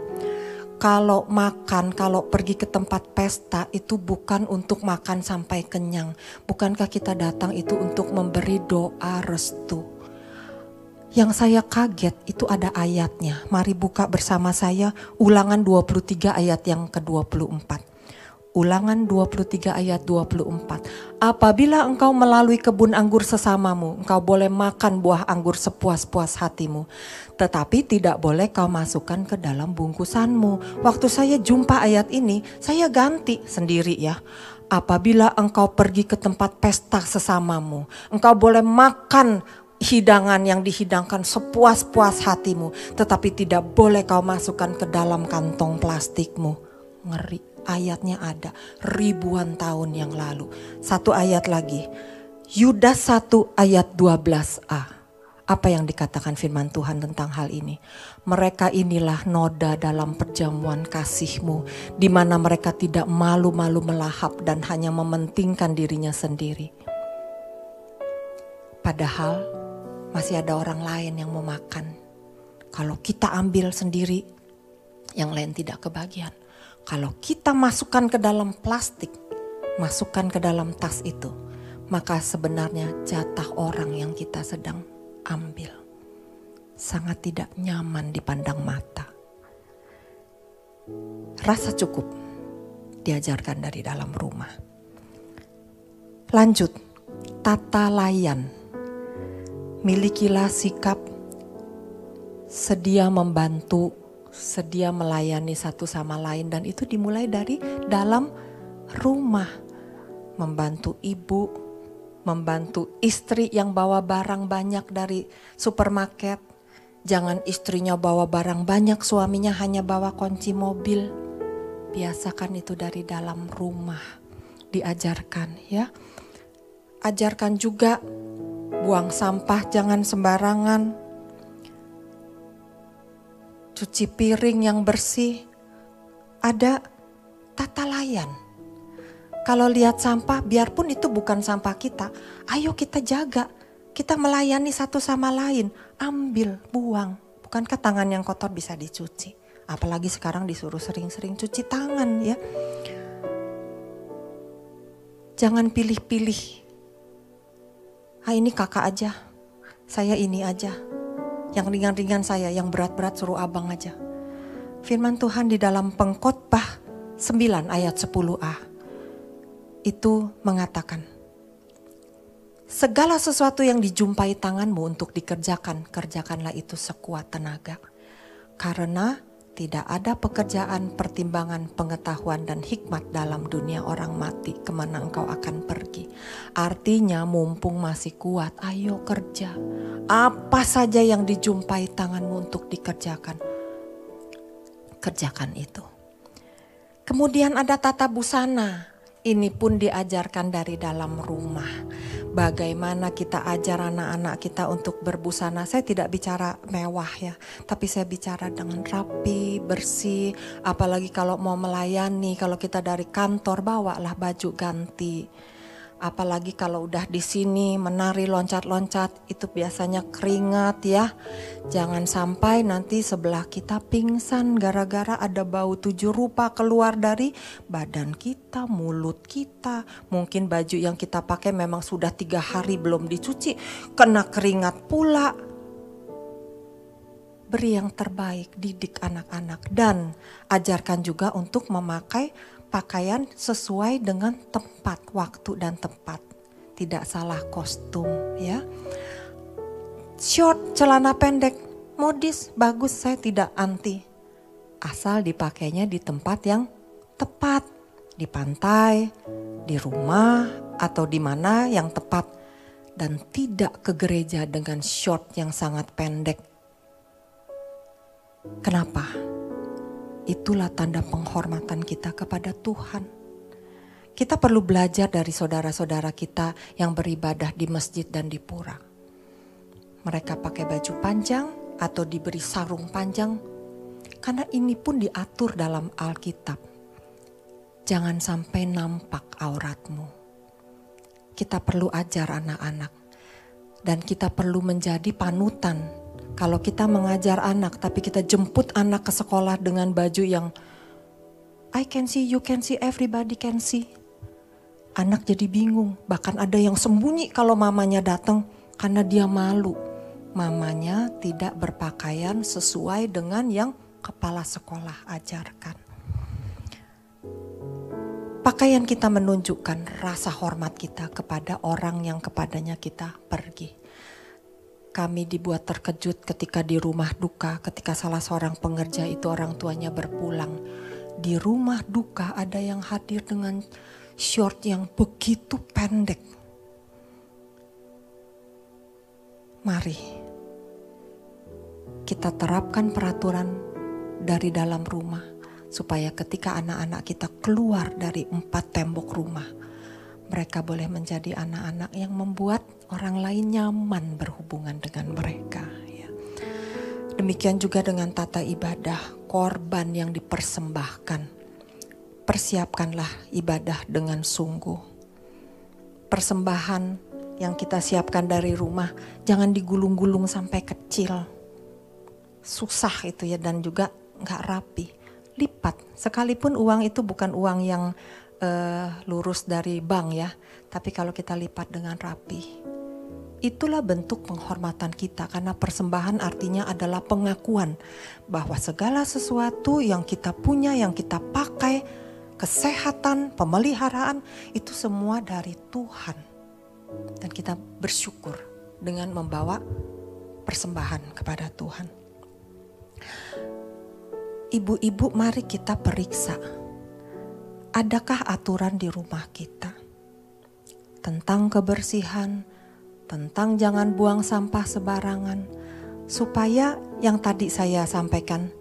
Kalau makan, kalau pergi ke tempat pesta itu bukan untuk makan sampai kenyang. Bukankah kita datang itu untuk memberi doa restu? Yang saya kaget itu ada ayatnya. Mari buka bersama saya ulangan 23 ayat yang ke-24. Ulangan 23 ayat 24. Apabila engkau melalui kebun anggur sesamamu, engkau boleh makan buah anggur sepuas-puas hatimu. Tetapi tidak boleh kau masukkan ke dalam bungkusanmu. Waktu saya jumpa ayat ini, saya ganti sendiri ya apabila engkau pergi ke tempat pesta sesamamu, engkau boleh makan hidangan yang dihidangkan sepuas-puas hatimu, tetapi tidak boleh kau masukkan ke dalam kantong plastikmu. Ngeri, ayatnya ada ribuan tahun yang lalu. Satu ayat lagi, Yudas 1 ayat 12a. Apa yang dikatakan firman Tuhan tentang hal ini? Mereka inilah noda dalam perjamuan kasihmu, di mana mereka tidak malu-malu melahap dan hanya mementingkan dirinya sendiri. Padahal masih ada orang lain yang mau makan. Kalau kita ambil sendiri, yang lain tidak kebagian. Kalau kita masukkan ke dalam plastik, masukkan ke dalam tas itu, maka sebenarnya jatah orang yang kita sedang ambil sangat tidak nyaman dipandang mata. Rasa cukup diajarkan dari dalam rumah. Lanjut, tata layan milikilah sikap sedia membantu, sedia melayani satu sama lain dan itu dimulai dari dalam rumah. Membantu ibu, membantu istri yang bawa barang banyak dari supermarket. Jangan istrinya bawa barang banyak, suaminya hanya bawa kunci mobil. Biasakan itu dari dalam rumah. Diajarkan ya. Ajarkan juga buang sampah jangan sembarangan, cuci piring yang bersih, ada tata layan. Kalau lihat sampah, biarpun itu bukan sampah kita, ayo kita jaga. Kita melayani satu sama lain, ambil, buang. Bukankah tangan yang kotor bisa dicuci? Apalagi sekarang disuruh sering-sering cuci tangan ya. Jangan pilih-pilih ah ini kakak aja, saya ini aja. Yang ringan-ringan saya, yang berat-berat suruh abang aja. Firman Tuhan di dalam pengkhotbah 9 ayat 10a itu mengatakan, Segala sesuatu yang dijumpai tanganmu untuk dikerjakan, kerjakanlah itu sekuat tenaga. Karena Tidak ada pekerjaan, pertimbangan, pengetahuan, dan hikmat dalam dunia orang mati ke mana engkau akan pergi. Artinya mumpung masih kuat, ayo kerja. Apa saja yang dijumpai tanganmu untuk dikerjakan, kerjakan itu. Kemudian ada tata busana. Ini pun diajarkan dari dalam rumah bagaimana kita ajar anak-anak kita untuk berbusana. Saya tidak bicara mewah ya, tapi saya bicara dengan rapi, bersih. Apalagi kalau mau melayani, kalau kita dari kantor bawalah baju ganti apalagi kalau udah di sini menari loncat-loncat itu biasanya keringat ya. Jangan sampai nanti sebelah kita pingsan gara-gara ada bau tujuh rupa keluar dari badan kita, mulut kita. Mungkin baju yang kita pakai memang sudah tiga hari belum dicuci, kena keringat pula. Beri yang terbaik, didik anak-anak dan ajarkan juga untuk memakai pakaian sesuai dengan tempat, waktu dan tempat. Tidak salah kostum ya. Short, celana pendek, modis, bagus saya tidak anti. Asal dipakainya di tempat yang tepat. Di pantai, di rumah, atau di mana yang tepat. Dan tidak ke gereja dengan short yang sangat pendek. Kenapa? Itulah tanda penghormatan kita kepada Tuhan. Kita perlu belajar dari saudara-saudara kita yang beribadah di masjid dan di pura. Mereka pakai baju panjang atau diberi sarung panjang, karena ini pun diatur dalam Alkitab. Jangan sampai nampak auratmu. Kita perlu ajar anak-anak, dan kita perlu menjadi panutan kalau kita mengajar anak, tapi kita jemput anak ke sekolah dengan baju yang I can see, you can see, everybody can see. Anak jadi bingung, bahkan ada yang sembunyi kalau mamanya datang karena dia malu. Mamanya tidak berpakaian sesuai dengan yang kepala sekolah ajarkan. Pakaian kita menunjukkan rasa hormat kita kepada orang yang kepadanya kita pergi kami dibuat terkejut ketika di rumah duka, ketika salah seorang pengerja itu orang tuanya berpulang. Di rumah duka ada yang hadir dengan short yang begitu pendek. Mari kita terapkan peraturan dari dalam rumah supaya ketika anak-anak kita keluar dari empat tembok rumah, mereka boleh menjadi anak-anak yang membuat orang lain nyaman berhubungan dengan mereka. Ya. Demikian juga dengan tata ibadah, korban yang dipersembahkan. Persiapkanlah ibadah dengan sungguh. Persembahan yang kita siapkan dari rumah jangan digulung-gulung sampai kecil. Susah itu ya dan juga nggak rapi. Lipat, sekalipun uang itu bukan uang yang uh, lurus dari bank ya, tapi kalau kita lipat dengan rapi, Itulah bentuk penghormatan kita karena persembahan artinya adalah pengakuan bahwa segala sesuatu yang kita punya, yang kita pakai, kesehatan, pemeliharaan itu semua dari Tuhan. Dan kita bersyukur dengan membawa persembahan kepada Tuhan. Ibu-ibu mari kita periksa. Adakah aturan di rumah kita tentang kebersihan, tentang jangan buang sampah sembarangan, supaya yang tadi saya sampaikan,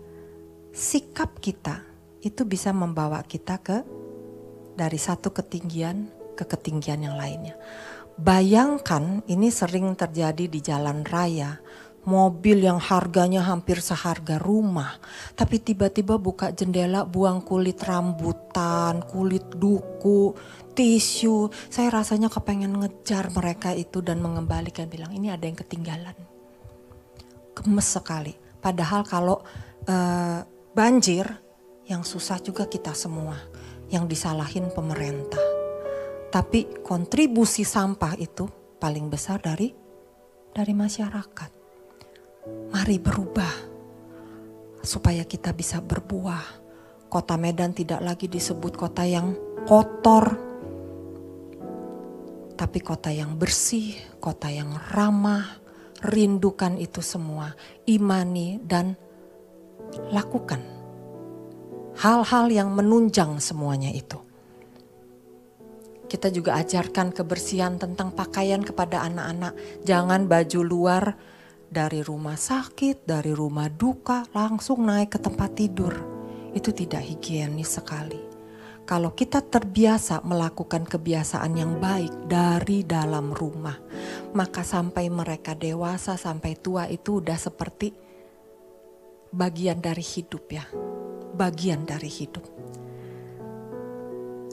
sikap kita itu bisa membawa kita ke dari satu ketinggian ke ketinggian yang lainnya. Bayangkan ini sering terjadi di jalan raya, mobil yang harganya hampir seharga rumah, tapi tiba-tiba buka jendela buang kulit rambutan, kulit duku, tisu. Saya rasanya kepengen ngejar mereka itu dan mengembalikan bilang ini ada yang ketinggalan. Gemes sekali. Padahal kalau uh, banjir yang susah juga kita semua. Yang disalahin pemerintah. Tapi kontribusi sampah itu paling besar dari dari masyarakat. Mari berubah supaya kita bisa berbuah. Kota Medan tidak lagi disebut kota yang kotor, tapi kota yang bersih, kota yang ramah, rindukan itu semua, imani dan lakukan hal-hal yang menunjang semuanya itu. Kita juga ajarkan kebersihan tentang pakaian kepada anak-anak. Jangan baju luar dari rumah sakit, dari rumah duka, langsung naik ke tempat tidur. Itu tidak higienis sekali. Kalau kita terbiasa melakukan kebiasaan yang baik dari dalam rumah, maka sampai mereka dewasa, sampai tua itu udah seperti bagian dari hidup ya. Bagian dari hidup.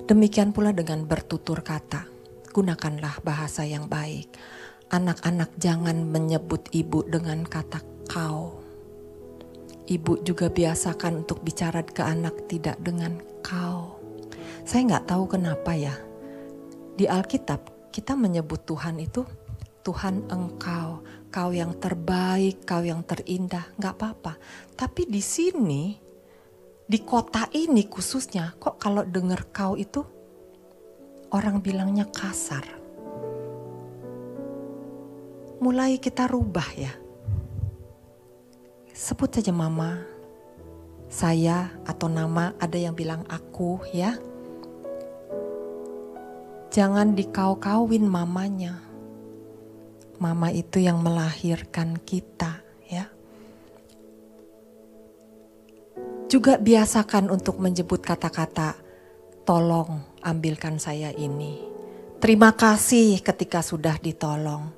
Demikian pula dengan bertutur kata. Gunakanlah bahasa yang baik. Anak-anak jangan menyebut ibu dengan kata kau. Ibu juga biasakan untuk bicara ke anak tidak dengan kau. Saya nggak tahu kenapa ya. Di Alkitab kita menyebut Tuhan itu Tuhan engkau, kau yang terbaik, kau yang terindah, nggak apa-apa. Tapi di sini di kota ini khususnya kok kalau dengar kau itu orang bilangnya kasar. Mulai kita rubah ya. Sebut saja mama, saya atau nama ada yang bilang aku ya. Jangan dikau-kawin mamanya. Mama itu yang melahirkan kita Juga biasakan untuk menyebut kata-kata, tolong ambilkan saya ini. Terima kasih ketika sudah ditolong.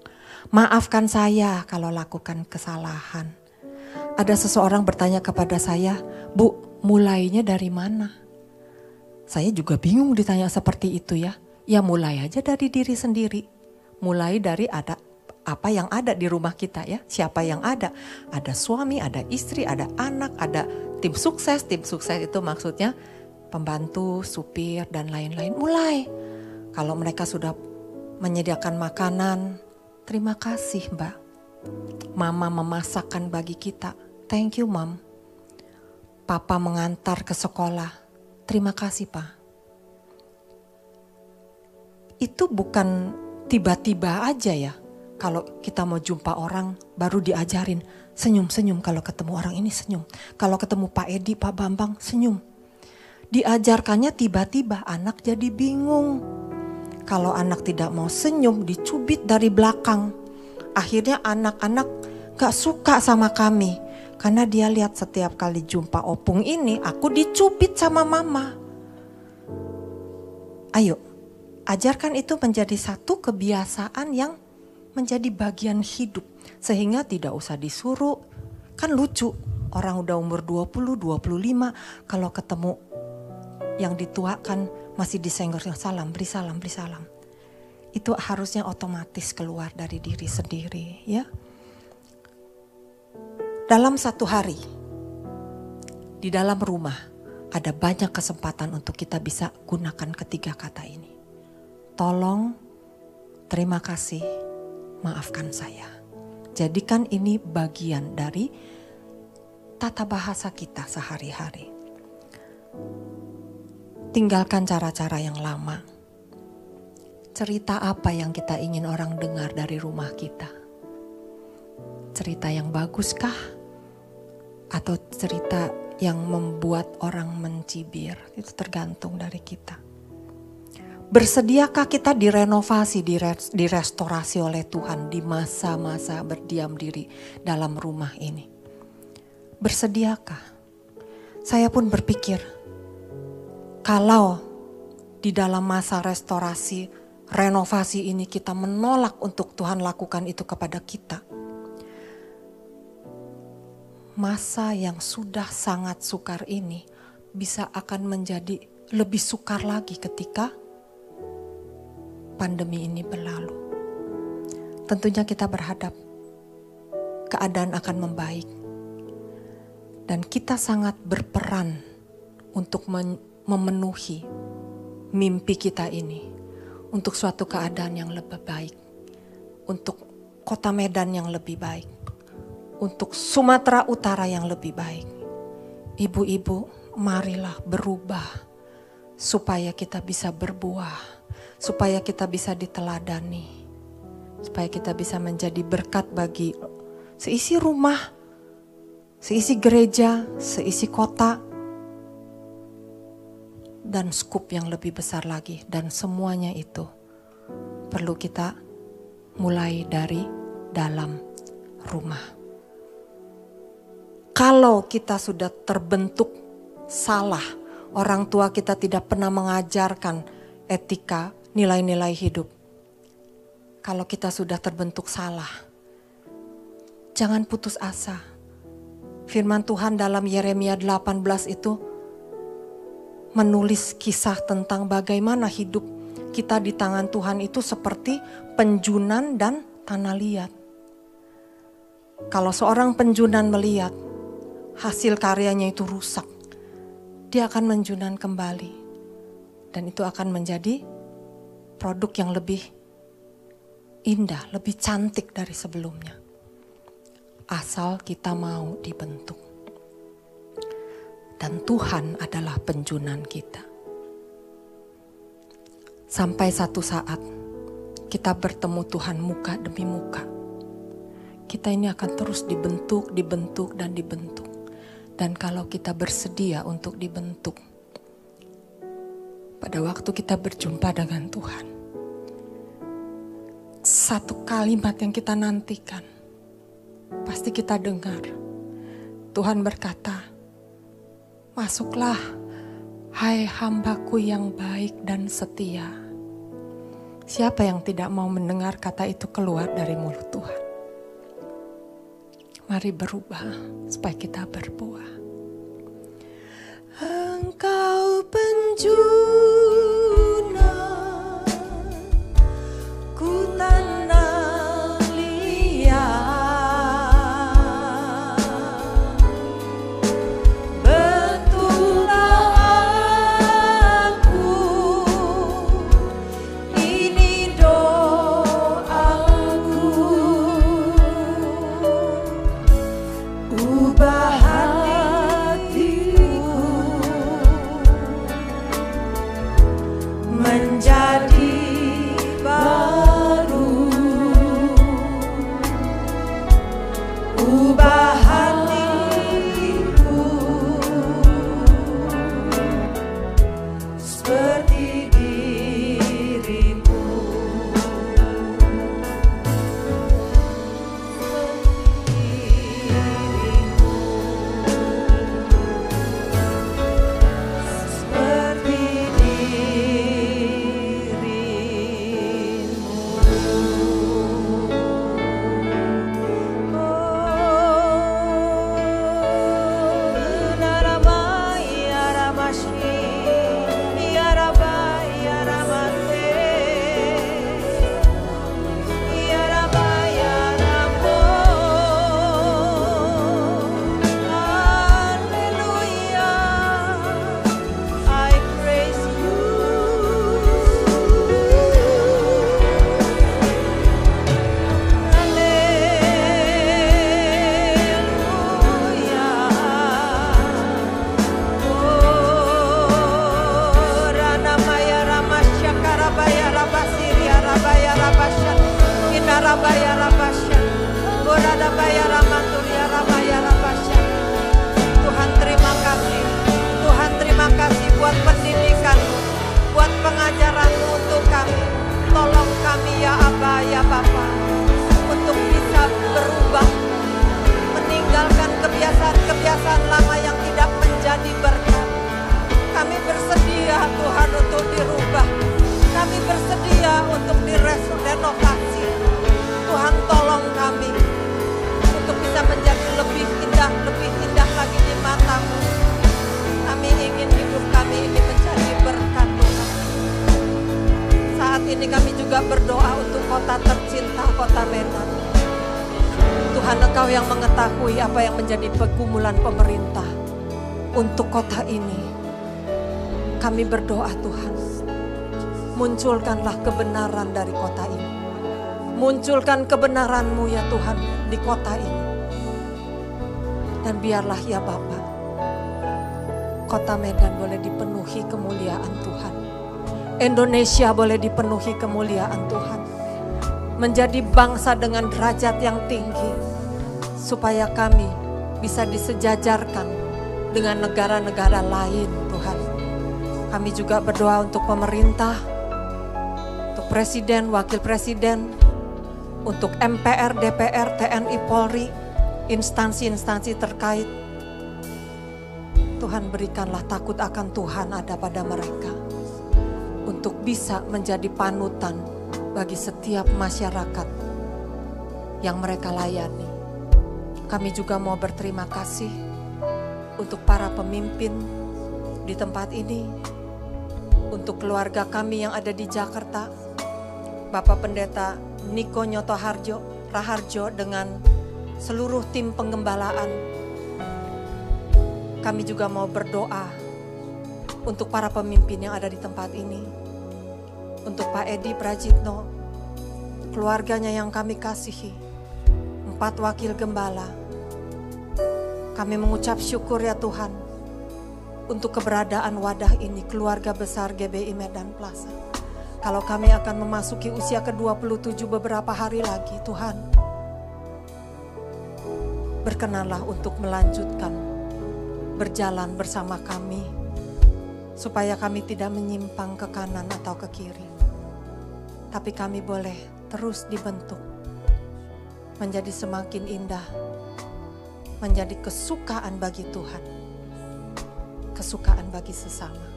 Maafkan saya kalau lakukan kesalahan. Ada seseorang bertanya kepada saya, Bu, mulainya dari mana? Saya juga bingung ditanya seperti itu ya. Ya mulai aja dari diri sendiri. Mulai dari ada apa yang ada di rumah kita ya. Siapa yang ada? Ada suami, ada istri, ada anak, ada tim sukses, tim sukses itu maksudnya pembantu, supir dan lain-lain. Mulai kalau mereka sudah menyediakan makanan, terima kasih Mbak. Mama memasakkan bagi kita. Thank you, Mom. Papa mengantar ke sekolah. Terima kasih, Pak. Itu bukan tiba-tiba aja ya. Kalau kita mau jumpa orang baru diajarin Senyum-senyum kalau ketemu orang ini senyum. Kalau ketemu Pak Edi, Pak Bambang senyum. Diajarkannya tiba-tiba anak jadi bingung. Kalau anak tidak mau senyum dicubit dari belakang. Akhirnya anak-anak gak suka sama kami. Karena dia lihat setiap kali jumpa opung ini aku dicubit sama mama. Ayo, ajarkan itu menjadi satu kebiasaan yang menjadi bagian hidup sehingga tidak usah disuruh. Kan lucu, orang udah umur 20, 25 kalau ketemu yang dituakan masih disenggor salam, beri salam, beri salam. Itu harusnya otomatis keluar dari diri sendiri ya. Dalam satu hari, di dalam rumah ada banyak kesempatan untuk kita bisa gunakan ketiga kata ini. Tolong, terima kasih, maafkan saya. Jadikan ini bagian dari tata bahasa kita sehari-hari. Tinggalkan cara-cara yang lama. Cerita apa yang kita ingin orang dengar dari rumah kita? Cerita yang baguskah? Atau cerita yang membuat orang mencibir? Itu tergantung dari kita. Bersediakah kita direnovasi, direstorasi oleh Tuhan di masa-masa berdiam diri dalam rumah ini? Bersediakah? Saya pun berpikir, kalau di dalam masa restorasi, renovasi ini kita menolak untuk Tuhan lakukan itu kepada kita. Masa yang sudah sangat sukar ini bisa akan menjadi lebih sukar lagi ketika pandemi ini berlalu. Tentunya kita berhadap keadaan akan membaik. Dan kita sangat berperan untuk memenuhi mimpi kita ini untuk suatu keadaan yang lebih baik, untuk kota Medan yang lebih baik, untuk Sumatera Utara yang lebih baik. Ibu-ibu, marilah berubah supaya kita bisa berbuah supaya kita bisa diteladani, supaya kita bisa menjadi berkat bagi seisi rumah, seisi gereja, seisi kota, dan skup yang lebih besar lagi dan semuanya itu perlu kita mulai dari dalam rumah. Kalau kita sudah terbentuk salah, orang tua kita tidak pernah mengajarkan etika, nilai-nilai hidup. Kalau kita sudah terbentuk salah, jangan putus asa. Firman Tuhan dalam Yeremia 18 itu menulis kisah tentang bagaimana hidup kita di tangan Tuhan itu seperti penjunan dan tanah liat. Kalau seorang penjunan melihat hasil karyanya itu rusak, dia akan menjunan kembali. Dan itu akan menjadi produk yang lebih indah, lebih cantik dari sebelumnya. Asal kita mau dibentuk. Dan Tuhan adalah penjunan kita. Sampai satu saat kita bertemu Tuhan muka demi muka. Kita ini akan terus dibentuk, dibentuk, dan dibentuk. Dan kalau kita bersedia untuk dibentuk, pada waktu kita berjumpa dengan Tuhan, satu kalimat yang kita nantikan, pasti kita dengar. Tuhan berkata, "Masuklah, hai hambaku yang baik dan setia." Siapa yang tidak mau mendengar kata itu keluar dari mulut Tuhan? Mari berubah supaya kita berbuah. Engkau penjunan ku tanam ini kami juga berdoa untuk kota tercinta, kota Medan. Tuhan Engkau yang mengetahui apa yang menjadi pergumulan pemerintah untuk kota ini. Kami berdoa Tuhan, munculkanlah kebenaran dari kota ini. Munculkan kebenaran-Mu ya Tuhan di kota ini. Dan biarlah ya Bapa, kota Medan boleh dipenuhi kemuliaan Tuhan. Indonesia boleh dipenuhi kemuliaan Tuhan. Menjadi bangsa dengan derajat yang tinggi. Supaya kami bisa disejajarkan dengan negara-negara lain Tuhan. Kami juga berdoa untuk pemerintah, untuk presiden, wakil presiden, untuk MPR, DPR, TNI, Polri, instansi-instansi terkait. Tuhan berikanlah takut akan Tuhan ada pada mereka untuk bisa menjadi panutan bagi setiap masyarakat yang mereka layani. Kami juga mau berterima kasih untuk para pemimpin di tempat ini, untuk keluarga kami yang ada di Jakarta, Bapak Pendeta Niko Nyoto Harjo, Raharjo dengan seluruh tim penggembalaan. Kami juga mau berdoa untuk para pemimpin yang ada di tempat ini. Untuk Pak Edi Prajitno, keluarganya yang kami kasihi, empat wakil gembala. Kami mengucap syukur ya Tuhan untuk keberadaan wadah ini, keluarga besar GBI Medan Plaza. Kalau kami akan memasuki usia ke-27 beberapa hari lagi, Tuhan, berkenanlah untuk melanjutkan berjalan bersama kami, supaya kami tidak menyimpang ke kanan atau ke kiri. Tapi kami boleh terus dibentuk menjadi semakin indah, menjadi kesukaan bagi Tuhan kesukaan bagi sesama.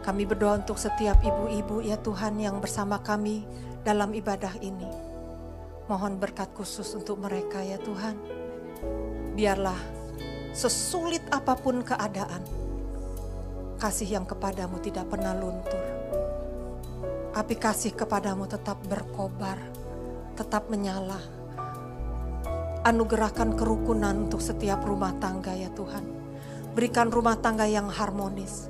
Kami berdoa untuk setiap ibu-ibu ya Tuhan yang bersama kami dalam ibadah ini. Mohon berkat khusus untuk mereka ya Tuhan. Biarlah sesulit apa pun keadaan, kasih yang kepadamu tidak pernah luntur. Api kasih kepadamu tetap berkobar, tetap menyala. Anugerahkan kerukunan untuk setiap rumah tangga ya Tuhan Berikan rumah tangga yang harmonis.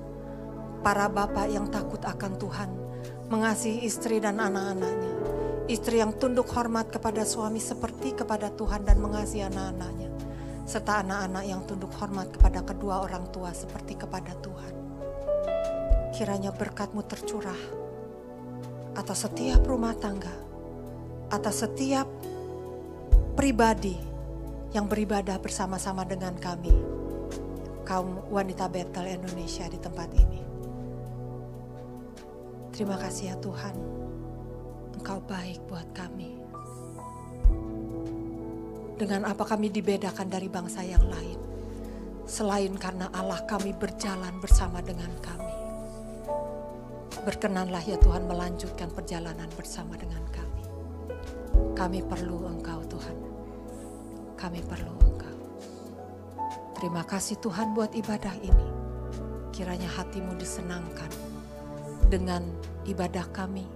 Para bapak yang takut akan Tuhan, mengasihi istri dan anak-anaknya. Istri yang tunduk hormat kepada suami seperti kepada Tuhan dan mengasihi anak-anaknya. Serta anak-anak yang tunduk hormat kepada kedua orang tua seperti kepada Tuhan. Kiranya berkatmu tercurah atas setiap rumah tangga, atas setiap pribadi yang beribadah bersama-sama dengan kami kaum wanita Betel Indonesia di tempat ini. Terima kasih ya Tuhan, Engkau baik buat kami. Dengan apa kami dibedakan dari bangsa yang lain, selain karena Allah kami berjalan bersama dengan kami. Berkenanlah ya Tuhan melanjutkan perjalanan bersama dengan kami. Kami perlu Engkau Tuhan. Kami perlu Engkau. Terima kasih Tuhan buat ibadah ini. Kiranya hatimu disenangkan dengan ibadah kami,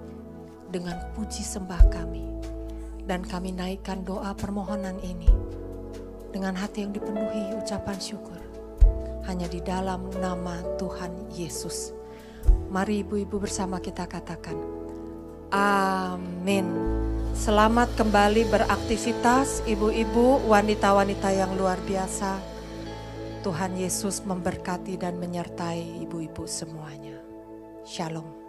dengan puji sembah kami. Dan kami naikkan doa permohonan ini dengan hati yang dipenuhi ucapan syukur. Hanya di dalam nama Tuhan Yesus. Mari ibu-ibu bersama kita katakan. Amin. Selamat kembali beraktivitas ibu-ibu, wanita-wanita yang luar biasa. Tuhan Yesus memberkati dan menyertai ibu-ibu semuanya. Shalom.